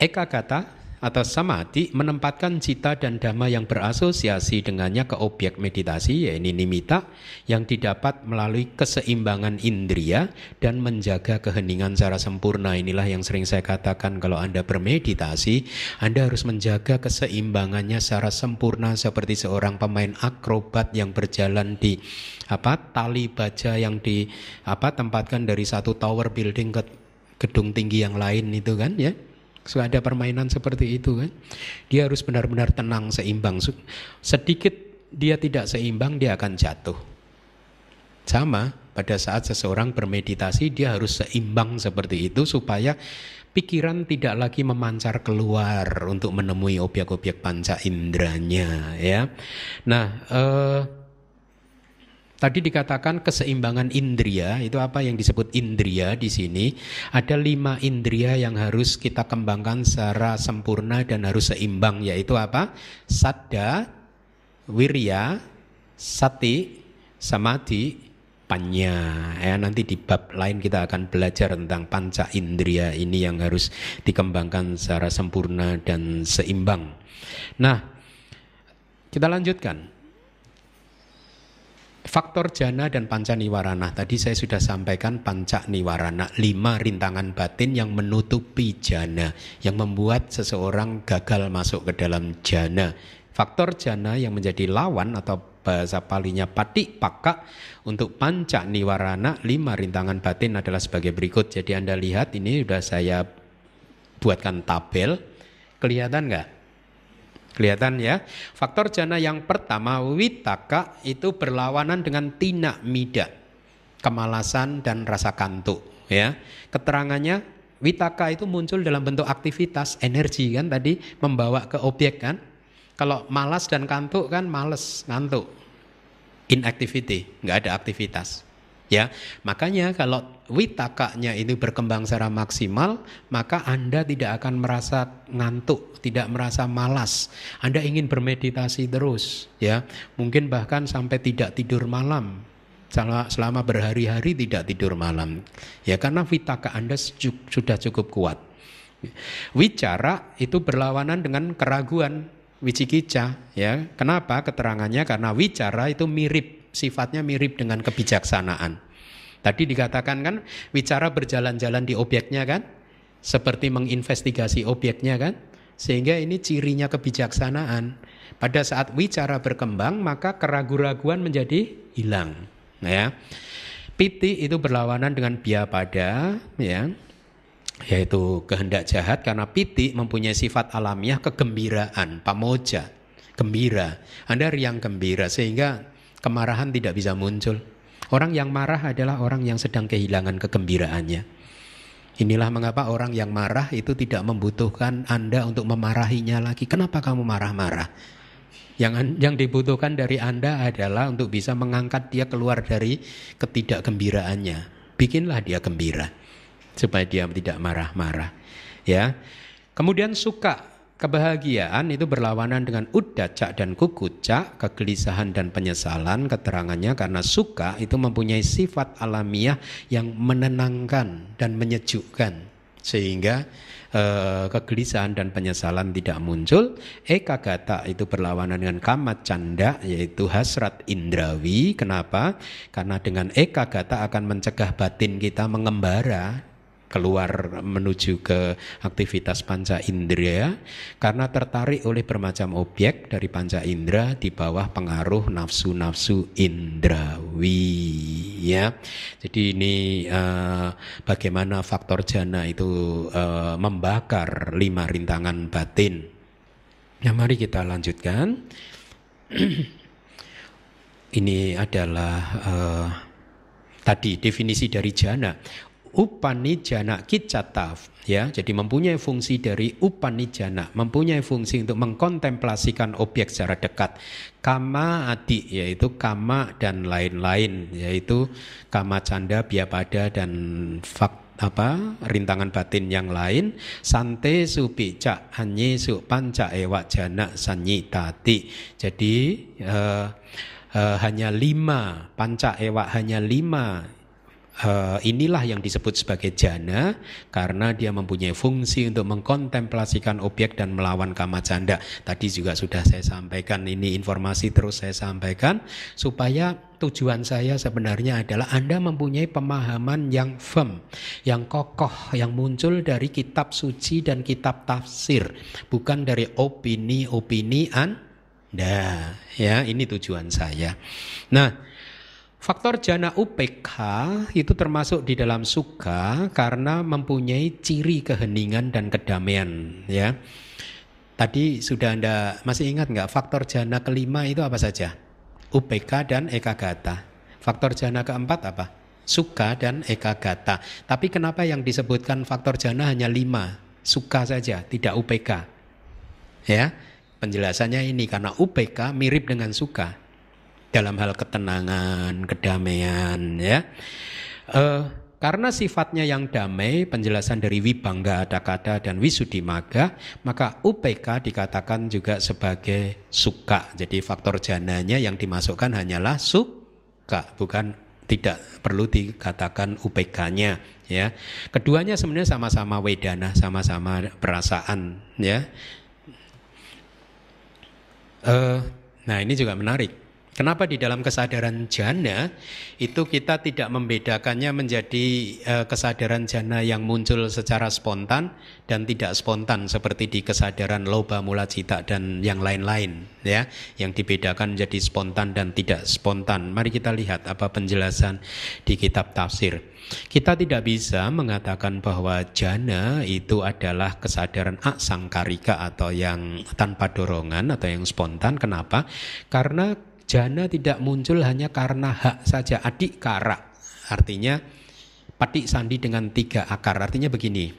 [SPEAKER 1] eka kata atau samadhi menempatkan cita dan dhamma yang berasosiasi dengannya ke objek meditasi yaitu nimita yang didapat melalui keseimbangan indria dan menjaga keheningan secara sempurna. Inilah yang sering saya katakan kalau Anda bermeditasi Anda harus menjaga keseimbangannya secara sempurna seperti seorang pemain akrobat yang berjalan di apa tali baja yang di apa tempatkan dari satu tower building ke gedung tinggi yang lain itu kan ya suka ada permainan seperti itu kan. Dia harus benar-benar tenang, seimbang. Sedikit dia tidak seimbang, dia akan jatuh. Sama, pada saat seseorang bermeditasi, dia harus seimbang seperti itu supaya pikiran tidak lagi memancar keluar untuk menemui objek-objek panca inderanya ya. Nah, eh, Tadi dikatakan keseimbangan indria itu apa yang disebut indria di sini? Ada lima indria yang harus kita kembangkan secara sempurna dan harus seimbang yaitu apa? Sadda wirya sati samadhi panya. Ya nanti di bab lain kita akan belajar tentang panca indria ini yang harus dikembangkan secara sempurna dan seimbang. Nah kita lanjutkan Faktor jana dan panca niwarana. Tadi saya sudah sampaikan panca niwarana, lima rintangan batin yang menutupi jana, yang membuat seseorang gagal masuk ke dalam jana. Faktor jana yang menjadi lawan atau bahasa palinya pati paka untuk panca niwarana, lima rintangan batin adalah sebagai berikut. Jadi Anda lihat ini sudah saya buatkan tabel. Kelihatan nggak? Kelihatan ya. Faktor jana yang pertama witaka itu berlawanan dengan tina mida. Kemalasan dan rasa kantuk ya. Keterangannya witaka itu muncul dalam bentuk aktivitas, energi kan tadi membawa ke objek kan. Kalau malas dan kantuk kan males, ngantuk. Inactivity, nggak ada aktivitas. Ya, makanya kalau witakanya ini berkembang secara maksimal, maka Anda tidak akan merasa ngantuk, tidak merasa malas. Anda ingin bermeditasi terus, ya. Mungkin bahkan sampai tidak tidur malam. Selama berhari-hari tidak tidur malam. Ya, karena vitaka Anda sudah cukup kuat. Wicara itu berlawanan dengan keraguan, wicikica, ya. Kenapa? Keterangannya karena wicara itu mirip sifatnya mirip dengan kebijaksanaan. Tadi dikatakan kan bicara berjalan-jalan di objeknya kan, seperti menginvestigasi objeknya kan, sehingga ini cirinya kebijaksanaan. Pada saat wicara berkembang maka keraguan-raguan menjadi hilang. Ya. Piti itu berlawanan dengan pada, ya, yaitu kehendak jahat karena piti mempunyai sifat alamiah kegembiraan, pamoja, gembira. Anda riang gembira sehingga kemarahan tidak bisa muncul. Orang yang marah adalah orang yang sedang kehilangan kegembiraannya. Inilah mengapa orang yang marah itu tidak membutuhkan Anda untuk memarahinya lagi. Kenapa kamu marah-marah? Yang yang dibutuhkan dari Anda adalah untuk bisa mengangkat dia keluar dari ketidakgembiraannya. Bikinlah dia gembira supaya dia tidak marah-marah. Ya. Kemudian suka Kebahagiaan itu berlawanan dengan udaca dan kukuca, kegelisahan dan penyesalan. Keterangannya karena suka itu mempunyai sifat alamiah yang menenangkan dan menyejukkan. Sehingga eh, kegelisahan dan penyesalan tidak muncul. Eka gata itu berlawanan dengan kama canda yaitu hasrat indrawi. Kenapa? Karena dengan eka gata akan mencegah batin kita mengembara keluar menuju ke aktivitas panca indera karena tertarik oleh bermacam objek dari panca indera di bawah pengaruh nafsu-nafsu indrawi ya. Jadi ini uh, bagaimana faktor jana itu uh, membakar lima rintangan batin. Ya mari kita lanjutkan. ini adalah uh, tadi definisi dari jana upanijana kicataf ya. Jadi mempunyai fungsi dari upanijana mempunyai fungsi untuk mengkontemplasikan objek secara dekat. Kama adi yaitu kama dan lain-lain yaitu kama canda biapada dan fak apa rintangan batin yang lain. Sante supi cak hanye su panca ewa jana sanyi tati. Jadi uh, uh, hanya lima panca ewa hanya lima Uh, inilah yang disebut sebagai jana karena dia mempunyai fungsi untuk mengkontemplasikan objek dan melawan kama janda. Tadi juga sudah saya sampaikan ini informasi terus saya sampaikan supaya tujuan saya sebenarnya adalah Anda mempunyai pemahaman yang firm, yang kokoh, yang muncul dari kitab suci dan kitab tafsir, bukan dari opini-opini Anda. Ya, ini tujuan saya. Nah, Faktor jana UPK itu termasuk di dalam suka karena mempunyai ciri keheningan dan kedamaian ya. Tadi sudah Anda masih ingat nggak faktor jana kelima itu apa saja? UPK dan ekagata. Faktor jana keempat apa? Suka dan ekagata. Tapi kenapa yang disebutkan faktor jana hanya lima? Suka saja, tidak UPK. Ya, penjelasannya ini karena UPK mirip dengan suka dalam hal ketenangan, kedamaian ya. Uh, karena sifatnya yang damai, penjelasan dari Wibangga Adakada dan Wisudimaga, maka UPK dikatakan juga sebagai suka. Jadi faktor jananya yang dimasukkan hanyalah suka, bukan tidak perlu dikatakan UPK-nya ya. Keduanya sebenarnya sama-sama wedana, sama-sama perasaan ya. Uh, nah ini juga menarik. Kenapa di dalam kesadaran jana itu kita tidak membedakannya menjadi uh, kesadaran jana yang muncul secara spontan dan tidak spontan seperti di kesadaran loba mula cita dan yang lain-lain ya yang dibedakan menjadi spontan dan tidak spontan. Mari kita lihat apa penjelasan di kitab tafsir. Kita tidak bisa mengatakan bahwa jana itu adalah kesadaran aksangkarika atau yang tanpa dorongan atau yang spontan. Kenapa? Karena Jana tidak muncul hanya karena hak saja adik kara. Artinya patik sandi dengan tiga akar. Artinya begini.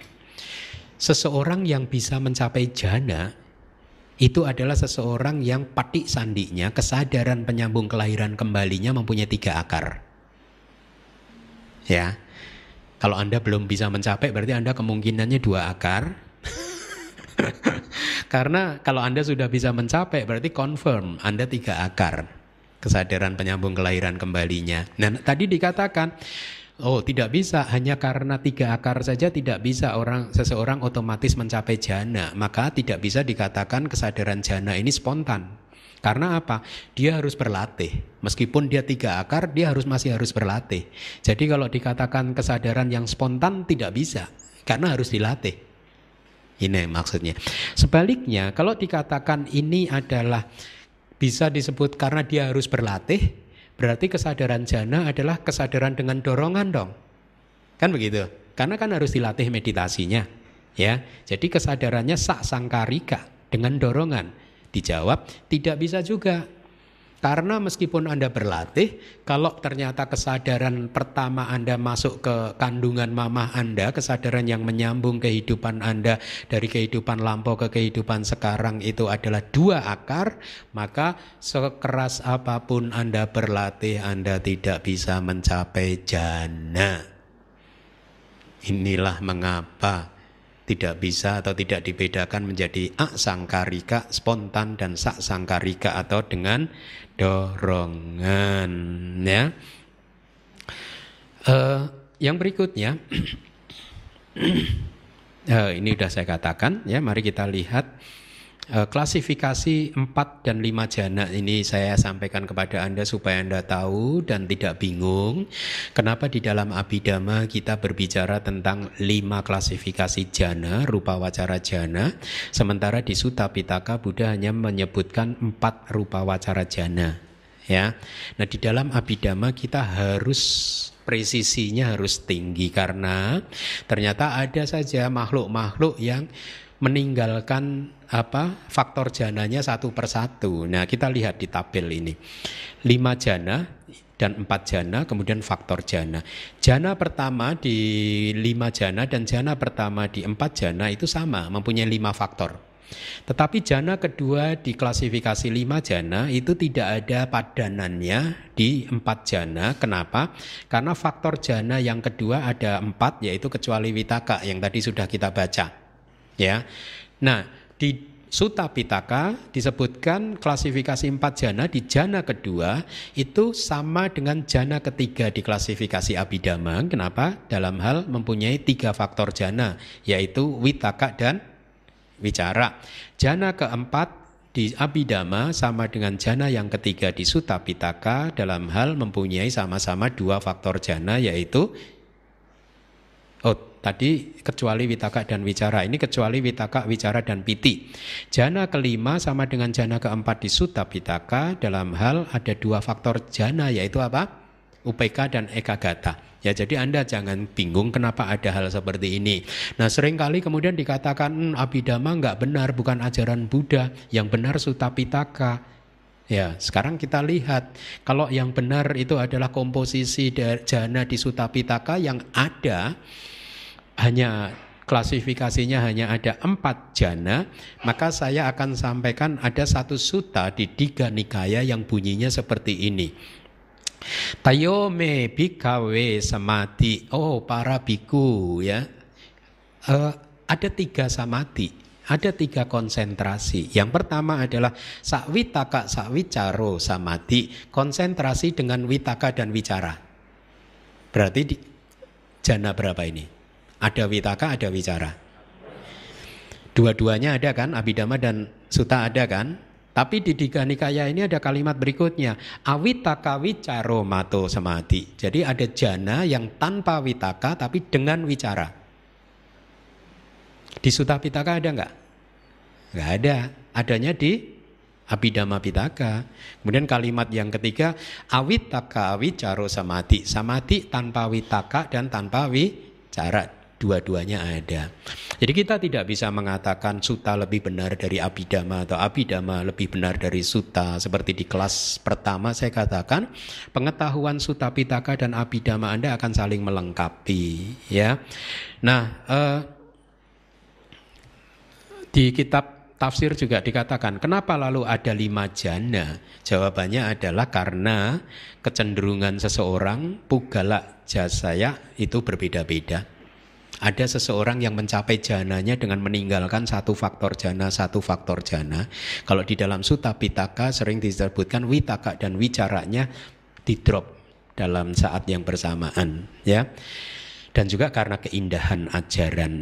[SPEAKER 1] Seseorang yang bisa mencapai jana itu adalah seseorang yang patik sandinya, kesadaran penyambung kelahiran kembalinya mempunyai tiga akar. Ya, kalau Anda belum bisa mencapai berarti Anda kemungkinannya dua akar. Karena kalau Anda sudah bisa mencapai berarti confirm Anda tiga akar kesadaran penyambung kelahiran kembalinya. Nah, tadi dikatakan Oh, tidak bisa hanya karena tiga akar saja tidak bisa orang seseorang otomatis mencapai jana. Maka tidak bisa dikatakan kesadaran jana ini spontan. Karena apa? Dia harus berlatih. Meskipun dia tiga akar, dia harus masih harus berlatih. Jadi kalau dikatakan kesadaran yang spontan tidak bisa karena harus dilatih. Ini maksudnya. Sebaliknya, kalau dikatakan ini adalah bisa disebut karena dia harus berlatih, berarti kesadaran jana adalah kesadaran dengan dorongan dong. Kan begitu? Karena kan harus dilatih meditasinya. Ya, jadi kesadarannya sak sangkarika dengan dorongan. Dijawab tidak bisa juga. Karena meskipun Anda berlatih, kalau ternyata kesadaran pertama Anda masuk ke kandungan mama Anda, kesadaran yang menyambung kehidupan Anda dari kehidupan lampau ke kehidupan sekarang itu adalah dua akar, maka sekeras apa pun Anda berlatih, Anda tidak bisa mencapai jana. Inilah mengapa tidak bisa atau tidak dibedakan menjadi aksangkarika spontan dan sak sangkarika atau dengan dorongan ya. Uh, yang berikutnya uh, ini sudah saya katakan ya mari kita lihat klasifikasi 4 dan 5 jana ini saya sampaikan kepada Anda supaya Anda tahu dan tidak bingung kenapa di dalam Abhidhamma kita berbicara tentang 5 klasifikasi jana rupa wacara jana sementara di Sutta Pitaka Buddha hanya menyebutkan 4 rupa wacara jana ya. Nah, di dalam abidama kita harus presisinya harus tinggi karena ternyata ada saja makhluk-makhluk yang meninggalkan apa faktor jananya satu persatu. Nah kita lihat di tabel ini lima jana dan empat jana, kemudian faktor jana. Jana pertama di lima jana dan jana pertama di empat jana itu sama, mempunyai lima faktor. Tetapi jana kedua di klasifikasi lima jana itu tidak ada padanannya di empat jana. Kenapa? Karena faktor jana yang kedua ada empat yaitu kecuali witaka yang tadi sudah kita baca. Ya, nah di Suta Pitaka disebutkan klasifikasi empat jana di jana kedua itu sama dengan jana ketiga di klasifikasi abidama. Kenapa? Dalam hal mempunyai tiga faktor jana yaitu witaka dan wicara. Jana keempat di abidama sama dengan jana yang ketiga di Suta Pitaka dalam hal mempunyai sama-sama dua faktor jana yaitu tadi kecuali witaka dan wicara. Ini kecuali witaka, wicara dan piti. Jana kelima sama dengan jana keempat di Sutta Pitaka dalam hal ada dua faktor jana yaitu apa? UPK dan ekagata. Ya jadi Anda jangan bingung kenapa ada hal seperti ini. Nah sering kali kemudian dikatakan hmm, Abhidhamma nggak benar, bukan ajaran Buddha. Yang benar Sutta Pitaka. Ya, sekarang kita lihat kalau yang benar itu adalah komposisi jana di Sutta Pitaka yang ada hanya klasifikasinya hanya ada empat jana, maka saya akan sampaikan ada satu suta di tiga nikaya yang bunyinya seperti ini. Tayome bikawe samati. Oh, para biku ya. Uh, ada tiga samati ada tiga konsentrasi. Yang pertama adalah sakwitaka sakwicaro samati, konsentrasi dengan witaka dan wicara. Berarti di, jana berapa ini? Ada witaka, ada wicara. Dua-duanya ada kan, abidama dan suta ada kan? Tapi di Diga Nikaya ini ada kalimat berikutnya, awitaka wicaro mato samati. Jadi ada jana yang tanpa witaka tapi dengan wicara. Di Sutta Pitaka ada nggak? Nggak ada. Adanya di Abhidhamma Pitaka. Kemudian kalimat yang ketiga, awitaka wicaro samati. Samati tanpa witaka dan tanpa wicara. Dua-duanya ada. Jadi kita tidak bisa mengatakan suta lebih benar dari abidama atau abidama lebih benar dari suta. Seperti di kelas pertama saya katakan, pengetahuan suta pitaka dan abidama Anda akan saling melengkapi. Ya, Nah, eh, di kitab tafsir juga dikatakan, kenapa lalu ada lima jana? Jawabannya adalah karena kecenderungan seseorang, pugala jasaya itu berbeda-beda. Ada seseorang yang mencapai jananya dengan meninggalkan satu faktor jana, satu faktor jana. Kalau di dalam Sutta Pitaka sering disebutkan witaka dan wicaranya di drop dalam saat yang bersamaan, ya. Dan juga karena keindahan ajaran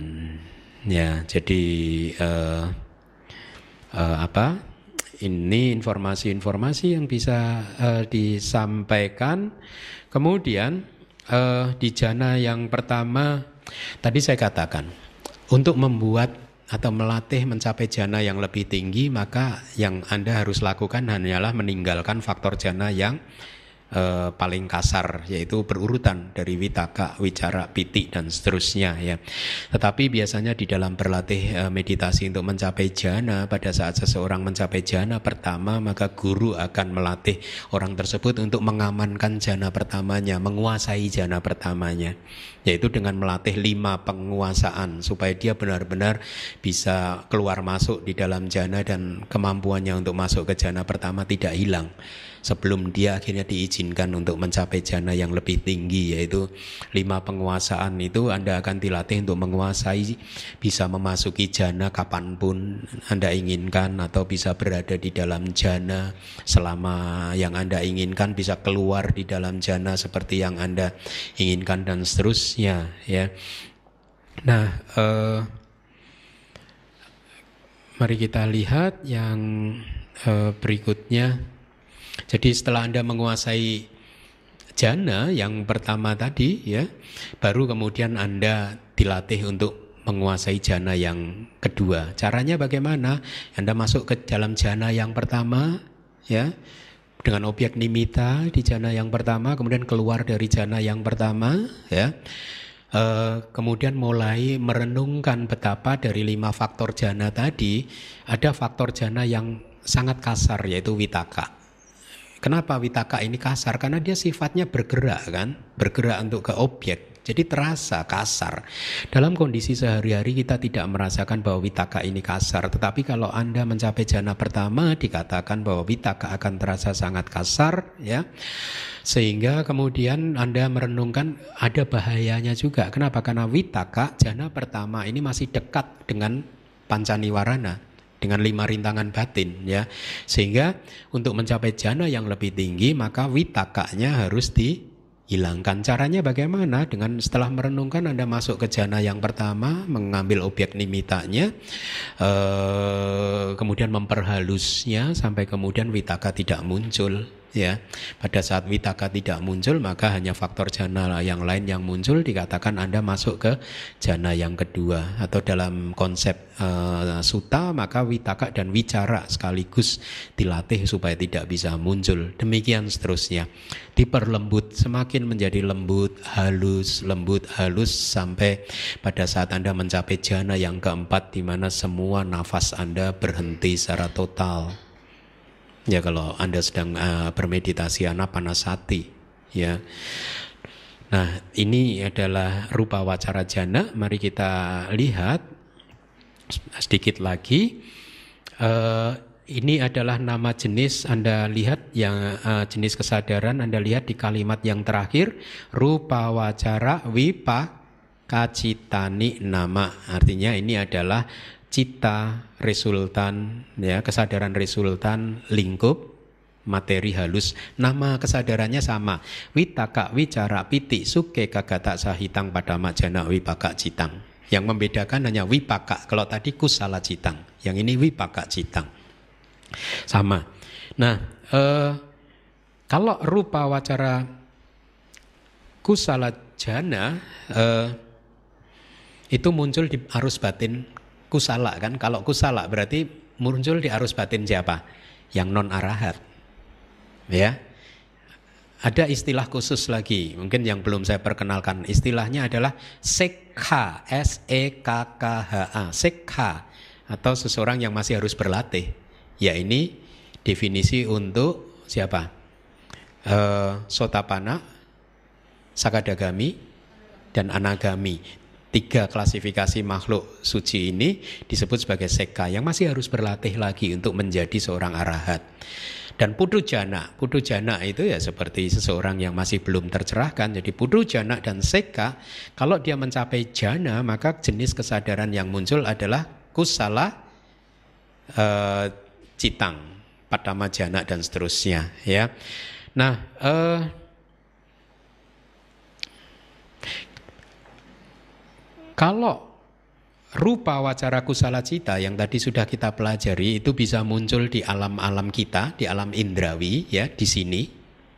[SPEAKER 1] Ya, jadi uh, uh, apa? Ini informasi-informasi yang bisa uh, disampaikan. Kemudian uh, di jana yang pertama tadi saya katakan untuk membuat atau melatih mencapai jana yang lebih tinggi maka yang Anda harus lakukan hanyalah meninggalkan faktor jana yang eh, paling kasar yaitu berurutan dari witaka, wicara, piti dan seterusnya ya. Tetapi biasanya di dalam berlatih eh, meditasi untuk mencapai jana pada saat seseorang mencapai jana pertama maka guru akan melatih orang tersebut untuk mengamankan jana pertamanya, menguasai jana pertamanya yaitu dengan melatih lima penguasaan supaya dia benar-benar bisa keluar masuk di dalam jana dan kemampuannya untuk masuk ke jana pertama tidak hilang sebelum dia akhirnya diizinkan untuk mencapai jana yang lebih tinggi yaitu lima penguasaan itu Anda akan dilatih untuk menguasai bisa memasuki jana kapan pun Anda inginkan atau bisa berada di dalam jana selama yang Anda inginkan bisa keluar di dalam jana seperti yang Anda inginkan dan seterusnya ya. Nah, eh, mari kita lihat yang eh, berikutnya. Jadi setelah Anda menguasai jana yang pertama tadi ya, baru kemudian Anda dilatih untuk menguasai jana yang kedua. Caranya bagaimana? Anda masuk ke dalam jana yang pertama ya dengan objek nimita di jana yang pertama, kemudian keluar dari jana yang pertama ya. E, kemudian mulai merenungkan betapa dari lima faktor jana tadi ada faktor jana yang sangat kasar yaitu witaka Kenapa witaka ini kasar? Karena dia sifatnya bergerak kan, bergerak untuk ke objek. Jadi terasa kasar. Dalam kondisi sehari-hari kita tidak merasakan bahwa witaka ini kasar. Tetapi kalau Anda mencapai jana pertama dikatakan bahwa witaka akan terasa sangat kasar ya. Sehingga kemudian Anda merenungkan ada bahayanya juga. Kenapa? Karena witaka jana pertama ini masih dekat dengan pancaniwarana dengan lima rintangan batin ya. Sehingga untuk mencapai jana yang lebih tinggi maka witakanya harus di hilangkan. Caranya bagaimana? Dengan setelah merenungkan Anda masuk ke jana yang pertama, mengambil objek nimitanya, eh, kemudian memperhalusnya sampai kemudian witaka tidak muncul ya pada saat witaka tidak muncul maka hanya faktor jana yang lain yang muncul dikatakan anda masuk ke jana yang kedua. Atau dalam konsep uh, suta maka witaka dan wicara sekaligus dilatih supaya tidak bisa muncul. Demikian seterusnya. Diperlembut semakin menjadi lembut halus lembut halus sampai pada saat anda mencapai jana yang keempat di mana semua nafas anda berhenti secara total Ya kalau Anda sedang uh, bermeditasi anapanasati ya. Nah, ini adalah rupa wacara jana. Mari kita lihat sedikit lagi. Uh, ini adalah nama jenis Anda lihat yang uh, jenis kesadaran Anda lihat di kalimat yang terakhir rupa wacara wipa kacitani nama artinya ini adalah cita resultan ya kesadaran resultan lingkup materi halus. Nama kesadarannya sama. Witaka wicara piti suke kagata sahitang pada majana wipaka citang. Yang membedakan hanya wipaka. Kalau tadi kusala citang yang ini wipaka citang. Sama. Nah eh, kalau rupa wacara kusala jana eh, itu muncul di arus batin kusala kan? Kalau kusala berarti muncul di arus batin siapa? Yang non arahat. Ya. Ada istilah khusus lagi mungkin yang belum saya perkenalkan. Istilahnya adalah sekha s e k k h a sekha atau seseorang yang masih harus berlatih. Ya ini definisi untuk siapa? Uh, sotapana sakadagami dan anagami tiga klasifikasi makhluk suci ini disebut sebagai seka yang masih harus berlatih lagi untuk menjadi seorang arahat. Dan putu jana, putu jana itu ya seperti seseorang yang masih belum tercerahkan. Jadi putu jana dan seka, kalau dia mencapai jana maka jenis kesadaran yang muncul adalah kusala uh, citang, padama jana dan seterusnya. Ya, nah. Uh, Kalau rupa wacara kusala cita yang tadi sudah kita pelajari itu bisa muncul di alam-alam kita, di alam indrawi ya, di sini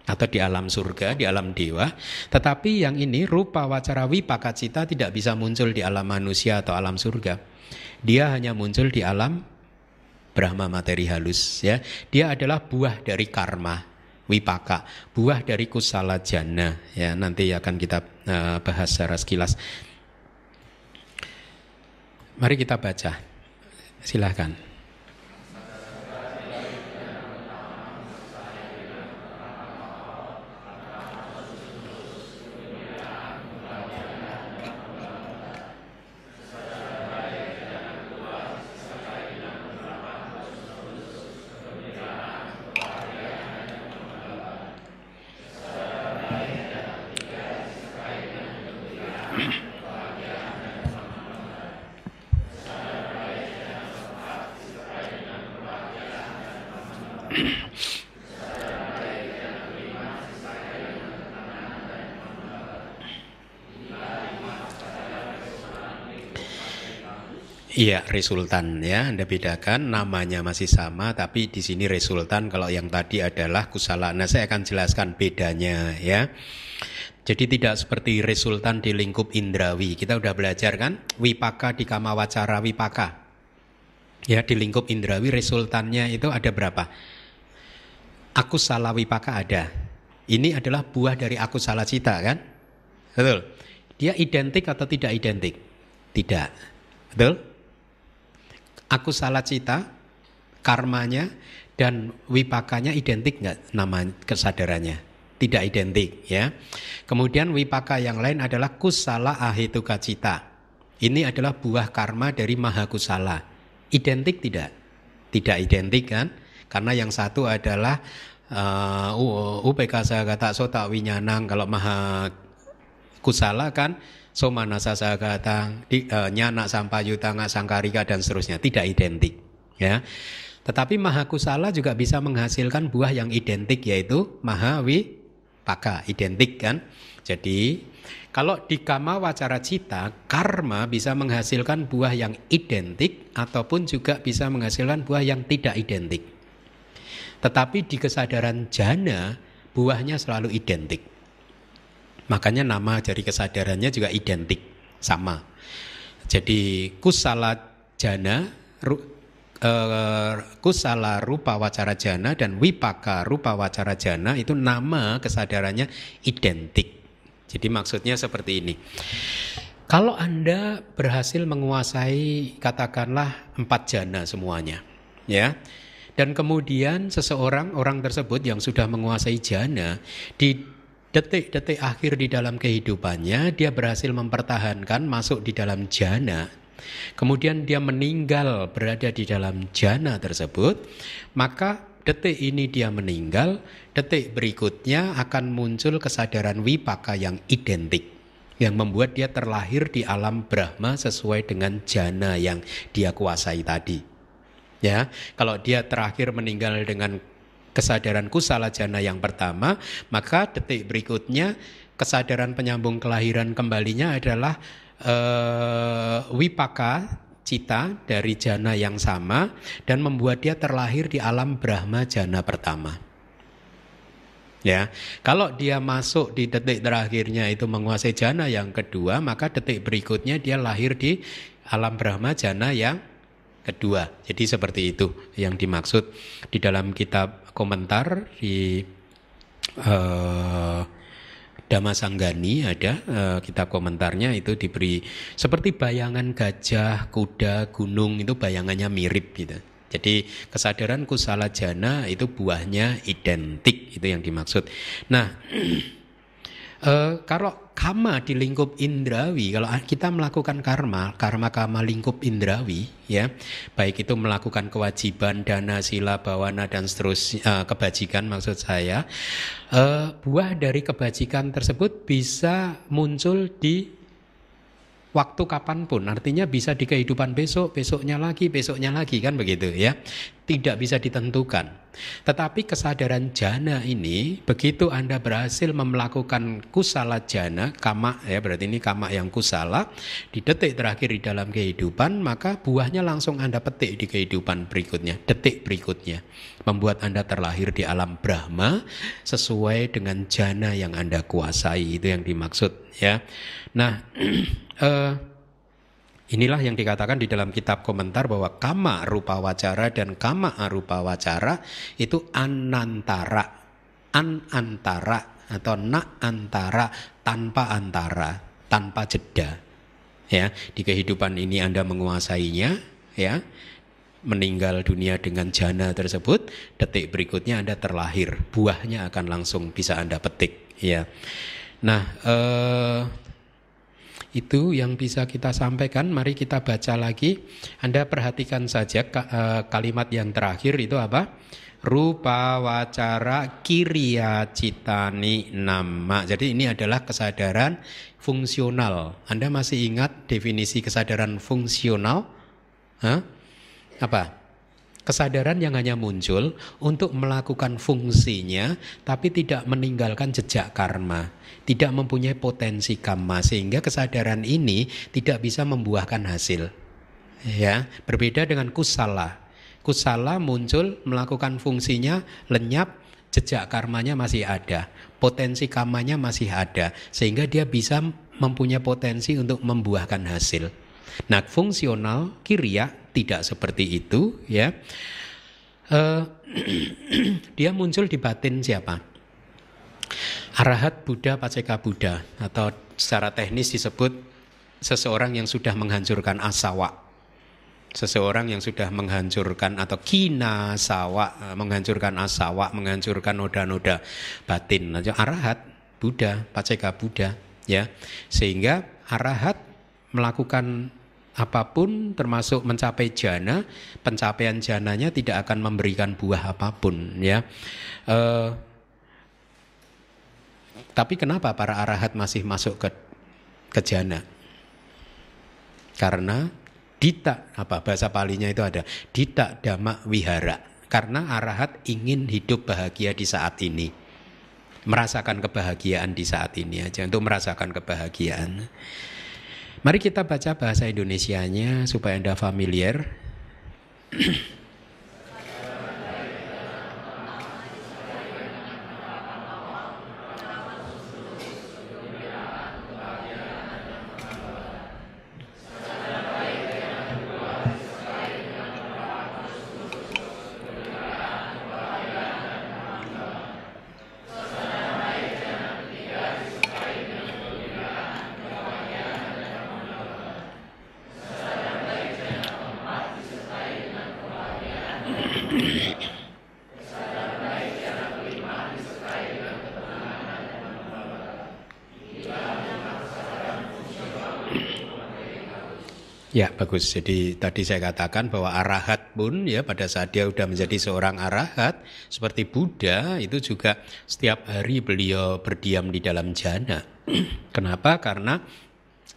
[SPEAKER 1] atau di alam surga, di alam dewa. Tetapi yang ini rupa wacara wipaka cita tidak bisa muncul di alam manusia atau alam surga. Dia hanya muncul di alam Brahma materi halus ya. Dia adalah buah dari karma wipaka, buah dari kusala jana ya. Nanti akan kita uh, bahas secara sekilas. Mari kita baca. Silahkan. Iya, resultan ya. Anda bedakan namanya masih sama tapi di sini resultan kalau yang tadi adalah kusala. Nah, saya akan jelaskan bedanya ya. Jadi tidak seperti resultan di lingkup indrawi. Kita udah belajar kan? Wipaka di kamawacara wipaka. Ya, di lingkup indrawi resultannya itu ada berapa? Aku salah wipaka ada. Ini adalah buah dari aku salah cita kan? Betul. Dia identik atau tidak identik? Tidak. Betul? Aku salah cita karmanya dan wipakanya identik nggak nama kesadarannya? Tidak identik ya. Kemudian wipaka yang lain adalah kusala ahituka cita. Ini adalah buah karma dari maha kusala. Identik tidak? Tidak identik kan? Karena yang satu adalah uh, UPK kata sota winyanang kalau maha kusala kan somanasa sagata di, uh, nyana sampayuta sangkarika dan seterusnya tidak identik ya tetapi maha kusala juga bisa menghasilkan buah yang identik yaitu maha wipaka identik kan jadi kalau di kama wacara cita, karma bisa menghasilkan buah yang identik ataupun juga bisa menghasilkan buah yang tidak identik. Tetapi di kesadaran jana, buahnya selalu identik. Makanya nama dari kesadarannya juga identik, sama. Jadi kusala jana, ru, uh, kusala rupa wacara jana dan wipaka rupa wacara jana itu nama kesadarannya identik. Jadi maksudnya seperti ini. Kalau Anda berhasil menguasai katakanlah empat jana semuanya, ya. Dan kemudian seseorang orang tersebut yang sudah menguasai jana di detik-detik akhir di dalam kehidupannya dia berhasil mempertahankan masuk di dalam jana. Kemudian dia meninggal berada di dalam jana tersebut, maka detik ini dia meninggal, detik berikutnya akan muncul kesadaran wipaka yang identik yang membuat dia terlahir di alam Brahma sesuai dengan jana yang dia kuasai tadi. Ya, kalau dia terakhir meninggal dengan kesadaran kusala jana yang pertama, maka detik berikutnya kesadaran penyambung kelahiran kembalinya adalah uh, wipaka cita dari jana yang sama dan membuat dia terlahir di alam Brahma jana pertama. Ya, kalau dia masuk di detik terakhirnya itu menguasai jana yang kedua, maka detik berikutnya dia lahir di alam Brahma jana yang kedua. Jadi seperti itu yang dimaksud di dalam kitab komentar di uh, Dhamma Sanggani ada uh, kitab komentarnya itu diberi seperti bayangan gajah, kuda, gunung itu bayangannya mirip gitu. Jadi kesadaran kusala jana itu buahnya identik itu yang dimaksud. Nah, uh, kalau kama di lingkup indrawi kalau kita melakukan karma karma kama lingkup indrawi ya baik itu melakukan kewajiban dana sila bawana dan seterusnya uh, kebajikan maksud saya uh, buah dari kebajikan tersebut bisa muncul di waktu kapan pun. Artinya bisa di kehidupan besok besoknya lagi besoknya lagi kan begitu ya? Tidak bisa ditentukan. Tetapi kesadaran jana ini begitu anda berhasil melakukan kusala jana kama ya berarti ini kama yang kusala di detik terakhir di dalam kehidupan maka buahnya langsung anda petik di kehidupan berikutnya detik berikutnya. Membuat anda terlahir di alam Brahma sesuai dengan jana yang anda kuasai itu yang dimaksud ya. Nah uh, inilah yang dikatakan di dalam kitab komentar bahwa kama rupa wacara dan kama arupa wacara itu anantara, an antara atau na antara tanpa antara, tanpa jeda. Ya, di kehidupan ini Anda menguasainya, ya. Meninggal dunia dengan jana tersebut, detik berikutnya Anda terlahir, buahnya akan langsung bisa Anda petik, ya. Nah, eh, itu yang bisa kita sampaikan. Mari kita baca lagi. Anda perhatikan saja eh, kalimat yang terakhir itu apa? Rupa wacara kiria citani nama. Jadi ini adalah kesadaran fungsional. Anda masih ingat definisi kesadaran fungsional? Hah? Apa? Kesadaran yang hanya muncul untuk melakukan fungsinya, tapi tidak meninggalkan jejak karma, tidak mempunyai potensi karma, sehingga kesadaran ini tidak bisa membuahkan hasil. Ya, berbeda dengan kusala. Kusala muncul melakukan fungsinya lenyap, jejak karmanya masih ada, potensi karmanya masih ada, sehingga dia bisa mempunyai potensi untuk membuahkan hasil. Nah, fungsional kiria tidak seperti itu, ya. Uh, dia muncul di batin siapa? Arahat Buddha Paceka Buddha atau secara teknis disebut seseorang yang sudah menghancurkan asawa. seseorang yang sudah menghancurkan atau kina sawa, eh, menghancurkan asawa, menghancurkan noda-noda batin. Arahat Buddha, paceka Buddha, ya. Sehingga arahat melakukan apa pun termasuk mencapai jana, pencapaian jananya tidak akan memberikan buah apa pun, ya. Uh, tapi kenapa para arahat masih masuk ke ke jana? Karena Dita apa bahasa palinya itu ada dita dhamma wihara karena arahat ingin hidup bahagia di saat ini merasakan kebahagiaan di saat ini aja untuk merasakan kebahagiaan mari kita baca bahasa Indonesianya supaya anda familiar Ya bagus. Jadi tadi saya katakan bahwa arahat pun ya pada saat dia sudah menjadi seorang arahat seperti Buddha itu juga setiap hari beliau berdiam di dalam jana. Kenapa? Karena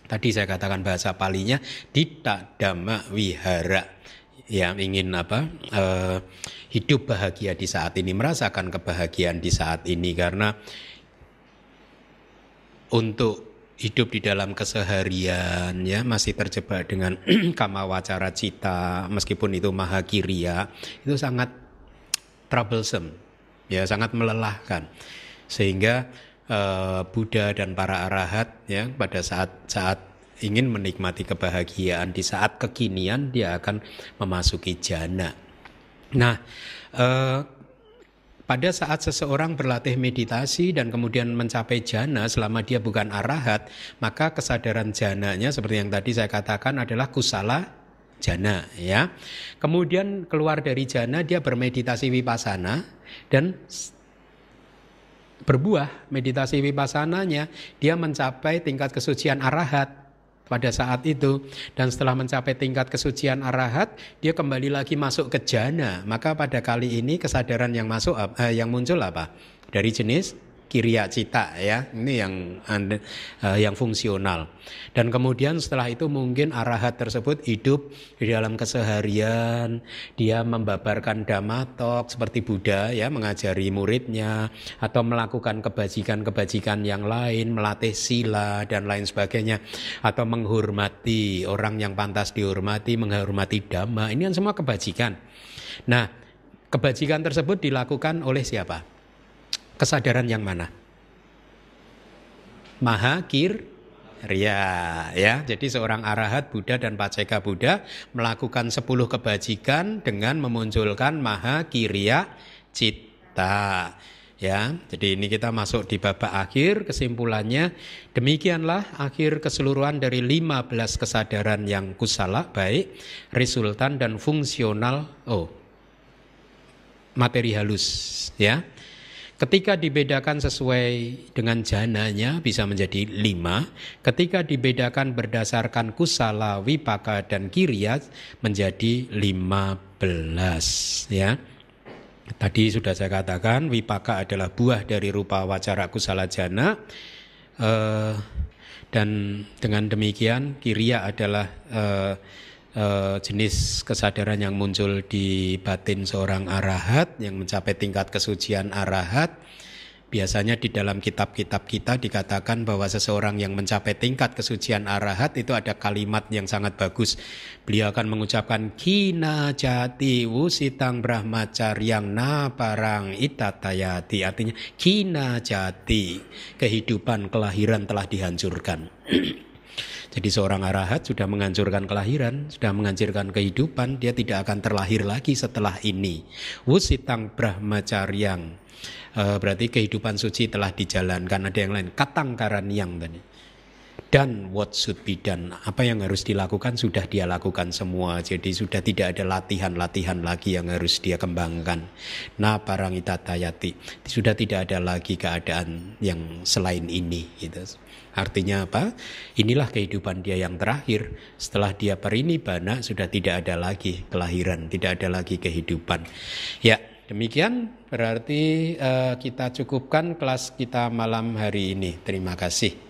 [SPEAKER 1] tadi saya katakan bahasa palinya tidak dhamma wihara yang ingin apa uh, hidup bahagia di saat ini merasakan kebahagiaan di saat ini karena untuk hidup di dalam keseharian ya masih terjebak dengan kama wacara cita meskipun itu maha kiria itu sangat troublesome ya sangat melelahkan. Sehingga uh, Buddha dan para arahat ya pada saat saat ingin menikmati kebahagiaan di saat kekinian dia akan memasuki jana nah uh, pada saat seseorang berlatih meditasi dan kemudian mencapai jana selama dia bukan arahat, maka kesadaran jananya seperti yang tadi saya katakan adalah kusala jana ya. Kemudian keluar dari jana dia bermeditasi vipassana dan berbuah meditasi vipassananya dia mencapai tingkat kesucian arahat pada saat itu. Dan setelah mencapai tingkat kesucian arahat dia kembali lagi masuk ke jana. Maka pada kali ini kesadaran yang masuk eh, yang muncul apa? Dari jenis kiriya cita ya. Ini yang uh, yang fungsional. Dan kemudian setelah itu mungkin arahat tersebut hidup di dalam keseharian. Dia membabarkan damatok seperti Buddha ya mengajari muridnya atau melakukan kebajikan-kebajikan yang lain melatih sila dan lain sebagainya atau menghormati orang yang pantas dihormati menghormati dhamma. Ini kan semua kebajikan. Nah kebajikan tersebut dilakukan oleh siapa kesadaran yang mana? Maha kir Ria ya. Jadi seorang arahat Buddha dan Paceka Buddha melakukan sepuluh kebajikan dengan memunculkan maha kiriya cita. Ya, jadi ini kita masuk di babak akhir kesimpulannya demikianlah akhir keseluruhan dari 15 kesadaran yang kusala baik resultan dan fungsional oh materi halus ya. Ketika dibedakan sesuai dengan jananya bisa menjadi lima. Ketika dibedakan berdasarkan kusala, wipaka, dan kiriat menjadi lima belas. Ya. Tadi sudah saya katakan wipaka adalah buah dari rupa wacara kusala jana. Uh, dan dengan demikian kiria adalah uh, uh, jenis kesadaran yang muncul di batin seorang arahat yang mencapai tingkat kesucian arahat. Biasanya di dalam kitab-kitab kita dikatakan bahwa seseorang yang mencapai tingkat kesucian arahat itu ada kalimat yang sangat bagus. Beliau akan mengucapkan kina jati wusitang brahmacaryang na parang itatayati. Artinya kina jati, kehidupan kelahiran telah dihancurkan. Jadi seorang arahat sudah menghancurkan kelahiran, sudah menghancurkan kehidupan, dia tidak akan terlahir lagi setelah ini. Wusitang brahmacaryang. E, berarti kehidupan suci telah dijalankan. Ada yang lain, katang karaniang tadi. dan what should be done. Apa yang harus dilakukan sudah dia lakukan semua. Jadi sudah tidak ada latihan-latihan lagi yang harus dia kembangkan. Nah, parangita tayati. Sudah tidak ada lagi keadaan yang selain ini gitu. Artinya apa? Inilah kehidupan dia yang terakhir. Setelah dia bana sudah tidak ada lagi kelahiran, tidak ada lagi kehidupan. Ya, demikian berarti uh, kita cukupkan kelas kita malam hari ini. Terima kasih.